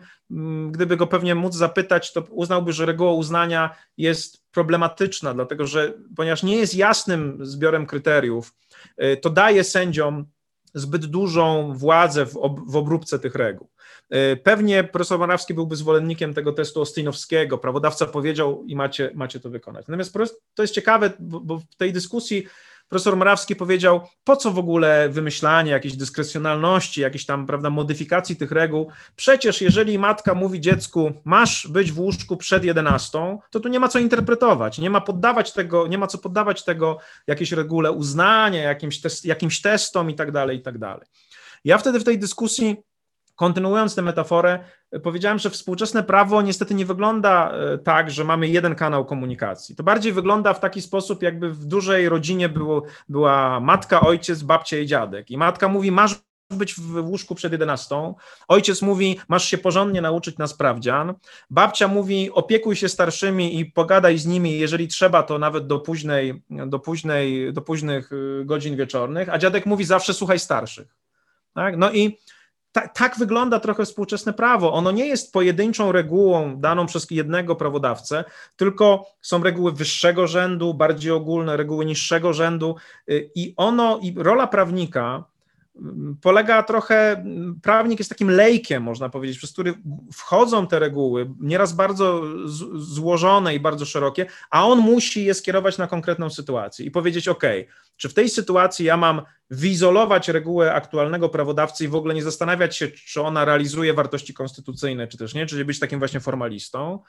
gdyby go pewnie móc zapytać, to uznałby, że reguła uznania jest problematyczna, dlatego że ponieważ nie jest jasnym zbiorem kryteriów, y, to daje sędziom zbyt dużą władzę w, ob, w obróbce tych reguł. Y, pewnie profesor Morawski byłby zwolennikiem tego testu Ostinowskiego. Prawodawca powiedział i macie, macie to wykonać. Natomiast to jest ciekawe, bo, bo w tej dyskusji profesor Morawski powiedział, po co w ogóle wymyślanie jakiejś dyskrecjonalności, jakiejś tam, prawda, modyfikacji tych reguł. Przecież jeżeli matka mówi dziecku, masz być w łóżku przed 11, to tu nie ma co interpretować, nie ma poddawać tego, nie ma co poddawać tego jakiejś regule uznania, jakimś, test, jakimś testom i tak dalej, i tak dalej. Ja wtedy w tej dyskusji kontynuując tę metaforę, powiedziałem, że współczesne prawo niestety nie wygląda e, tak, że mamy jeden kanał komunikacji. To bardziej wygląda w taki sposób, jakby w dużej rodzinie było, była matka, ojciec, babcia i dziadek. I matka mówi, masz być w łóżku przed 11. Ojciec mówi, masz się porządnie nauczyć na sprawdzian. Babcia mówi, opiekuj się starszymi i pogadaj z nimi, jeżeli trzeba, to nawet do późnej, do późnej, do późnych y, godzin wieczornych. A dziadek mówi, zawsze słuchaj starszych. Tak? No i ta, tak wygląda trochę współczesne prawo. Ono nie jest pojedynczą regułą daną przez jednego prawodawcę, tylko są reguły wyższego rzędu, bardziej ogólne, reguły niższego rzędu y, i ono, i rola prawnika polega trochę, prawnik jest takim lejkiem, można powiedzieć, przez który wchodzą te reguły, nieraz bardzo złożone i bardzo szerokie, a on musi je skierować na konkretną sytuację i powiedzieć: OK, czy w tej sytuacji ja mam wyizolować regułę aktualnego prawodawcy i w ogóle nie zastanawiać się, czy ona realizuje wartości konstytucyjne, czy też nie, czyli być takim właśnie formalistą,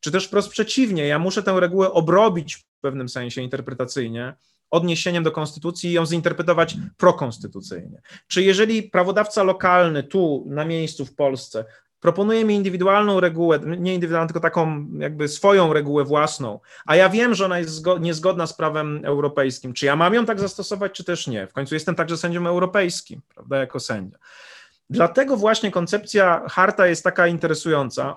czy też wprost przeciwnie, ja muszę tę regułę obrobić w pewnym sensie interpretacyjnie odniesieniem do konstytucji i ją zinterpretować prokonstytucyjnie. Czy jeżeli prawodawca lokalny tu na miejscu w Polsce proponuje mi indywidualną regułę, nie indywidualną, tylko taką jakby swoją regułę własną, a ja wiem, że ona jest niezgodna z prawem europejskim, czy ja mam ją tak zastosować, czy też nie? W końcu jestem także sędzią europejskim, prawda, jako sędzia. Dlatego właśnie koncepcja harta jest taka interesująca,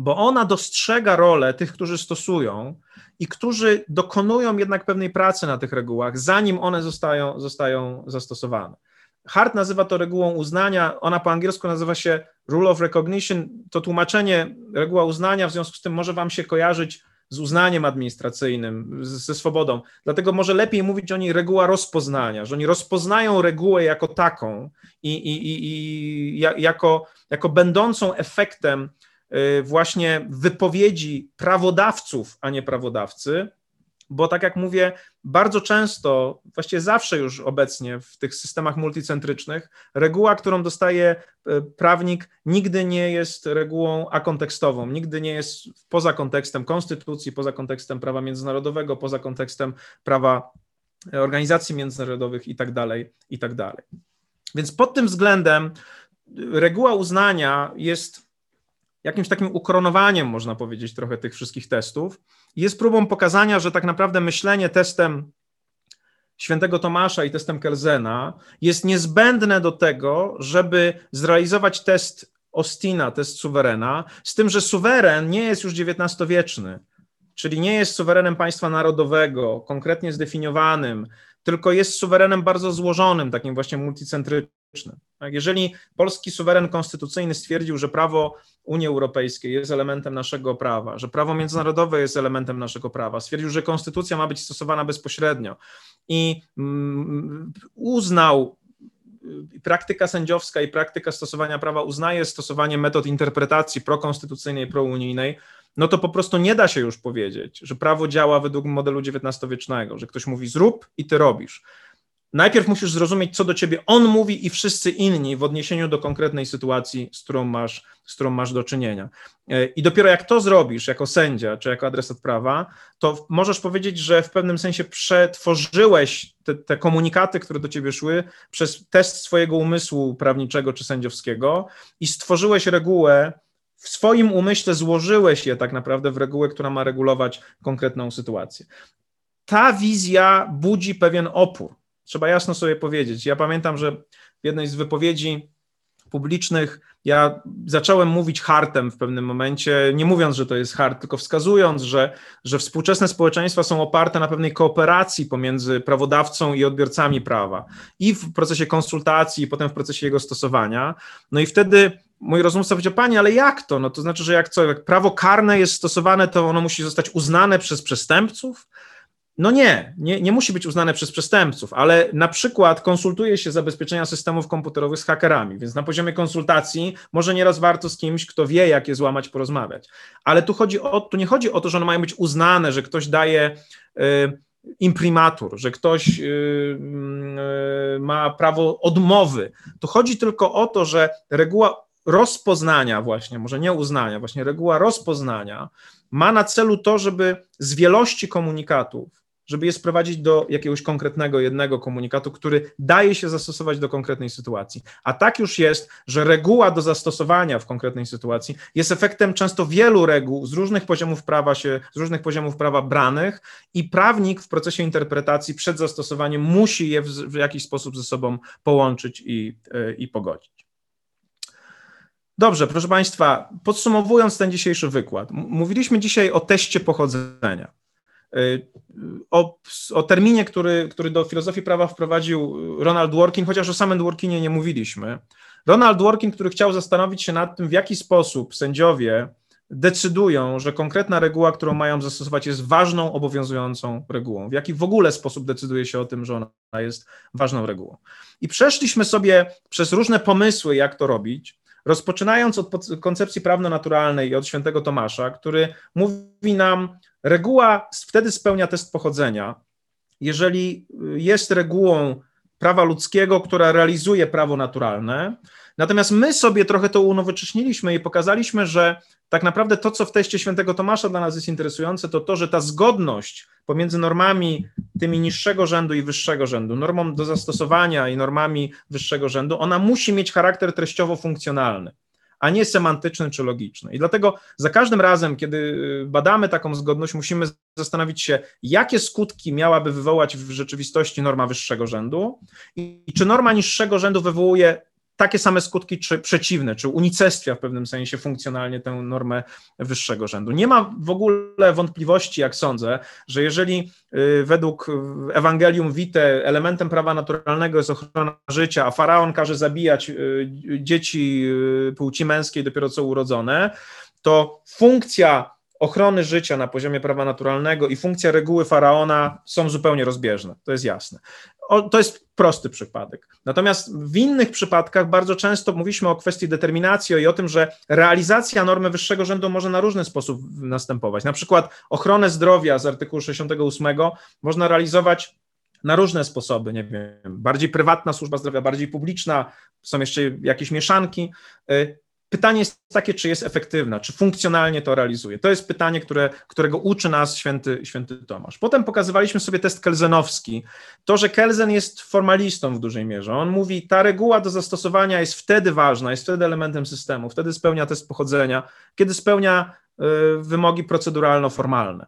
bo ona dostrzega rolę tych, którzy stosują i którzy dokonują jednak pewnej pracy na tych regułach, zanim one zostają, zostają zastosowane. Hart nazywa to regułą uznania, ona po angielsku nazywa się rule of recognition. To tłumaczenie reguła uznania, w związku z tym może Wam się kojarzyć z uznaniem administracyjnym, ze swobodą. Dlatego może lepiej mówić o niej reguła rozpoznania, że oni rozpoznają regułę jako taką i, i, i, i jako, jako będącą efektem właśnie wypowiedzi prawodawców, a nie prawodawcy, bo tak jak mówię, bardzo często, właściwie zawsze już obecnie w tych systemach multicentrycznych, reguła, którą dostaje y, prawnik, nigdy nie jest regułą akontekstową, nigdy nie jest poza kontekstem konstytucji, poza kontekstem prawa międzynarodowego, poza kontekstem prawa organizacji międzynarodowych i tak dalej, i tak dalej. Więc pod tym względem reguła uznania jest jakimś takim ukoronowaniem, można powiedzieć, trochę tych wszystkich testów. Jest próbą pokazania, że tak naprawdę myślenie testem świętego Tomasza i testem Kelzena jest niezbędne do tego, żeby zrealizować test Ostina, test suwerena, z tym, że suweren nie jest już XIX-wieczny, czyli nie jest suwerenem państwa narodowego, konkretnie zdefiniowanym, tylko jest suwerenem bardzo złożonym, takim właśnie multicentrycznym. Tak, jeżeli polski suweren konstytucyjny stwierdził, że prawo Unii Europejskiej jest elementem naszego prawa, że prawo międzynarodowe jest elementem naszego prawa, stwierdził, że konstytucja ma być stosowana bezpośrednio. I mm, uznał praktyka sędziowska i praktyka stosowania prawa uznaje stosowanie metod interpretacji prokonstytucyjnej, prounijnej, no to po prostu nie da się już powiedzieć, że prawo działa według modelu XIX-wiecznego, że ktoś mówi zrób i ty robisz. Najpierw musisz zrozumieć, co do ciebie on mówi i wszyscy inni w odniesieniu do konkretnej sytuacji, z którą masz, z którą masz do czynienia. E, I dopiero jak to zrobisz jako sędzia czy jako adresat prawa, to możesz powiedzieć, że w pewnym sensie przetworzyłeś te, te komunikaty, które do ciebie szły, przez test swojego umysłu prawniczego czy sędziowskiego i stworzyłeś regułę, w swoim umyśle złożyłeś je tak naprawdę w regułę, która ma regulować konkretną sytuację. Ta wizja budzi pewien opór. Trzeba jasno sobie powiedzieć. Ja pamiętam, że w jednej z wypowiedzi publicznych ja zacząłem mówić hartem w pewnym momencie, nie mówiąc, że to jest hart, tylko wskazując, że, że współczesne społeczeństwa są oparte na pewnej kooperacji pomiędzy prawodawcą i odbiorcami prawa i w procesie konsultacji, i potem w procesie jego stosowania. No i wtedy mój rozmówca powiedział, pani, ale jak to? No to znaczy, że jak co, jak prawo karne jest stosowane, to ono musi zostać uznane przez przestępców? No nie, nie, nie musi być uznane przez przestępców, ale na przykład konsultuje się zabezpieczenia systemów komputerowych z hakerami, więc na poziomie konsultacji może nieraz warto z kimś, kto wie, jak je złamać, porozmawiać. Ale tu, chodzi o, tu nie chodzi o to, że one mają być uznane, że ktoś daje y, imprimatur, że ktoś y, y, ma prawo odmowy. Tu chodzi tylko o to, że reguła rozpoznania właśnie, może nie uznania, właśnie reguła rozpoznania ma na celu to, żeby z wielości komunikatów żeby je sprowadzić do jakiegoś konkretnego jednego komunikatu, który daje się zastosować do konkretnej sytuacji. A tak już jest, że reguła do zastosowania w konkretnej sytuacji jest efektem często wielu reguł z różnych poziomów prawa się, z różnych poziomów prawa branych i prawnik w procesie interpretacji przed zastosowaniem musi je w, w jakiś sposób ze sobą połączyć i, yy, i pogodzić. Dobrze, proszę Państwa, podsumowując ten dzisiejszy wykład, mówiliśmy dzisiaj o teście pochodzenia. Y, o, o, terminie, który, który do filozofii prawa wprowadził Ronald Dworkin, chociaż o samym Dworkinie nie mówiliśmy, Ronald Dworkin, który chciał zastanowić się nad tym, w jaki sposób sędziowie decydują, że konkretna reguła, którą mają zastosować, jest ważną, obowiązującą regułą. W jaki w ogóle sposób decyduje się o tym, że ona jest ważną regułą. I przeszliśmy sobie przez różne pomysły, jak to robić, rozpoczynając od koncepcji prawno-naturalnej i od świętego Tomasza, który mówi nam, reguła wtedy spełnia test pochodzenia, jeżeli jest regułą prawa ludzkiego, która realizuje prawo naturalne. Natomiast my sobie trochę to unowocześniliśmy i pokazaliśmy, że tak naprawdę to, co w teście świętego Tomasza dla nas jest interesujące, to to, że ta zgodność pomiędzy normami tymi niższego rzędu i wyższego rzędu, normą do zastosowania i normami wyższego rzędu, ona musi mieć charakter treściowo-funkcjonalny a nie semantyczny czy logiczny. I dlatego za każdym razem, kiedy y, badamy taką zgodność, musimy zastanowić się, jakie skutki miałaby wywołać w rzeczywistości norma wyższego rzędu i czy norma niższego rzędu wywołuje takie same skutki, czy przeciwne, czy unicestwia w pewnym sensie funkcjonalnie tę normę wyższego rzędu. Nie ma w ogóle wątpliwości, jak sądzę, że jeżeli y, według Ewangelium Vitae elementem prawa naturalnego jest ochrona życia, a faraon każe zabijać y, dzieci y, płci męskiej dopiero co urodzone, to funkcja ochrony życia na poziomie prawa naturalnego i funkcja reguły faraona są zupełnie rozbieżne, to jest jasne. To jest prosty przypadek. Natomiast w innych przypadkach bardzo często mówiliśmy o kwestii determinacji i o tym, że realizacja normy wyższego rzędu może na różny sposób następować. Na przykład ochronę zdrowia z artykułu 68 można realizować na różne sposoby, nie wiem, bardziej prywatna służba zdrowia, bardziej publiczna, są jeszcze jakieś mieszanki. Pytanie jest takie, czy jest efektywna, czy funkcjonalnie to realizuje. To jest pytanie, które, którego uczy nas święty, święty Tomasz. Potem pokazywaliśmy sobie test kelzenowski. To, że Kelzen jest formalistą w dużej mierze. On mówi, ta reguła do zastosowania jest wtedy ważna, jest wtedy elementem systemu, wtedy spełnia test pochodzenia, kiedy spełnia y, wymogi proceduralno-formalne.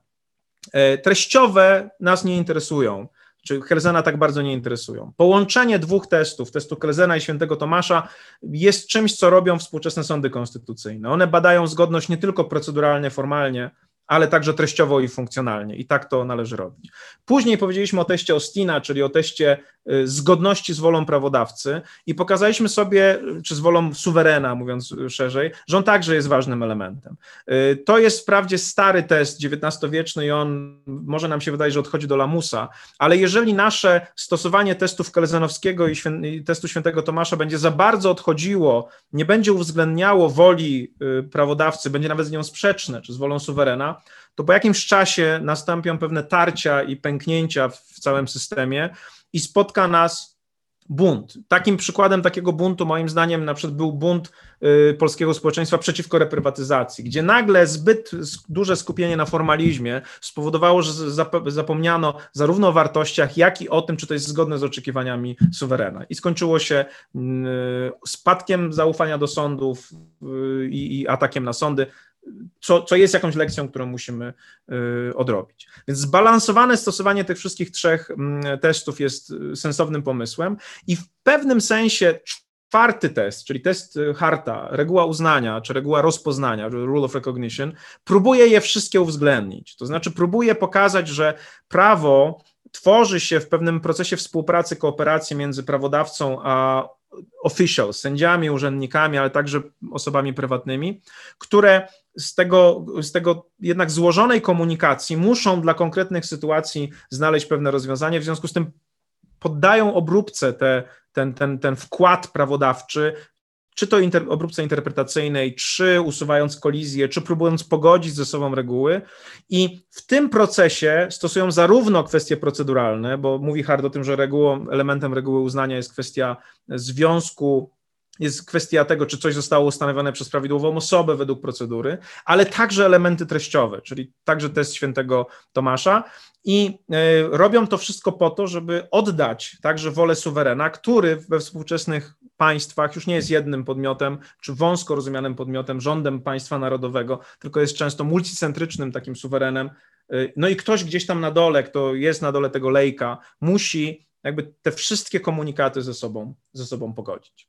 Y, treściowe nas nie interesują czy Kelzena tak bardzo nie interesują. Połączenie dwóch testów, testu Kelzena i świętego Tomasza, jest czymś, co robią współczesne sądy konstytucyjne. One badają zgodność nie tylko proceduralnie, formalnie, ale także treściowo i funkcjonalnie. I tak to należy robić. Później powiedzieliśmy o teście Ostina, czyli o teście zgodności z wolą prawodawcy i pokazaliśmy sobie, czy z wolą suwerena, mówiąc szerzej, że on także jest ważnym elementem. Y, to jest wprawdzie stary test XIX-wieczny i on może nam się wydaje, że odchodzi do lamusa, ale jeżeli nasze stosowanie testów Kelzenowskiego i, i testu świętego Tomasza będzie za bardzo odchodziło, nie będzie uwzględniało woli y, prawodawcy, będzie nawet z nią sprzeczne, czy z wolą suwerena, to po jakimś czasie nastąpią pewne tarcia i pęknięcia w całym systemie i spotka nas bunt. Takim przykładem takiego buntu, moim zdaniem, na przykład był bunt y, polskiego społeczeństwa przeciwko reprywatyzacji, gdzie nagle zbyt duże skupienie na formalizmie spowodowało, że zapomniano zarówno o wartościach, jak i o tym, czy to jest zgodne z oczekiwaniami suwerena. I skończyło się spadkiem zaufania do sądów y, i atakiem na sądy co, co jest jakąś lekcją, którą musimy y, odrobić. Więc zbalansowane stosowanie tych wszystkich trzech mm, testów jest y, sensownym pomysłem i w pewnym sensie czwarty test, czyli test y, Harta, reguła uznania, czy reguła rozpoznania, rule of recognition, próbuje je wszystkie uwzględnić. To znaczy próbuje pokazać, że prawo tworzy się w pewnym procesie współpracy, kooperacji między prawodawcą a officials, sędziami, urzędnikami, ale także osobami prywatnymi, które z tego, z tego jednak złożonej komunikacji muszą dla konkretnych sytuacji znaleźć pewne rozwiązanie, w związku z tym poddają obróbce te, ten, ten, ten wkład prawodawczy, czy to inter, obróbce interpretacyjnej, czy usuwając kolizję, czy próbując pogodzić ze sobą reguły. I w tym procesie stosują zarówno kwestie proceduralne, bo mówi Hard o tym, że regułą, elementem reguły uznania jest kwestia związku jest kwestia tego, czy coś zostało ustanowione przez prawidłową osobę według procedury, ale także elementy treściowe, czyli także test świętego Tomasza. I y, robią to wszystko po to, żeby oddać także wolę suwerena, który we współczesnych państwach już nie jest jednym podmiotem, czy wąsko rozumianym podmiotem, rządem państwa narodowego, tylko jest często multicentrycznym takim suwerenem. Y, no i ktoś gdzieś tam na dole, kto jest na dole tego lejka, musi jakby te wszystkie komunikaty ze sobą, ze sobą pogodzić.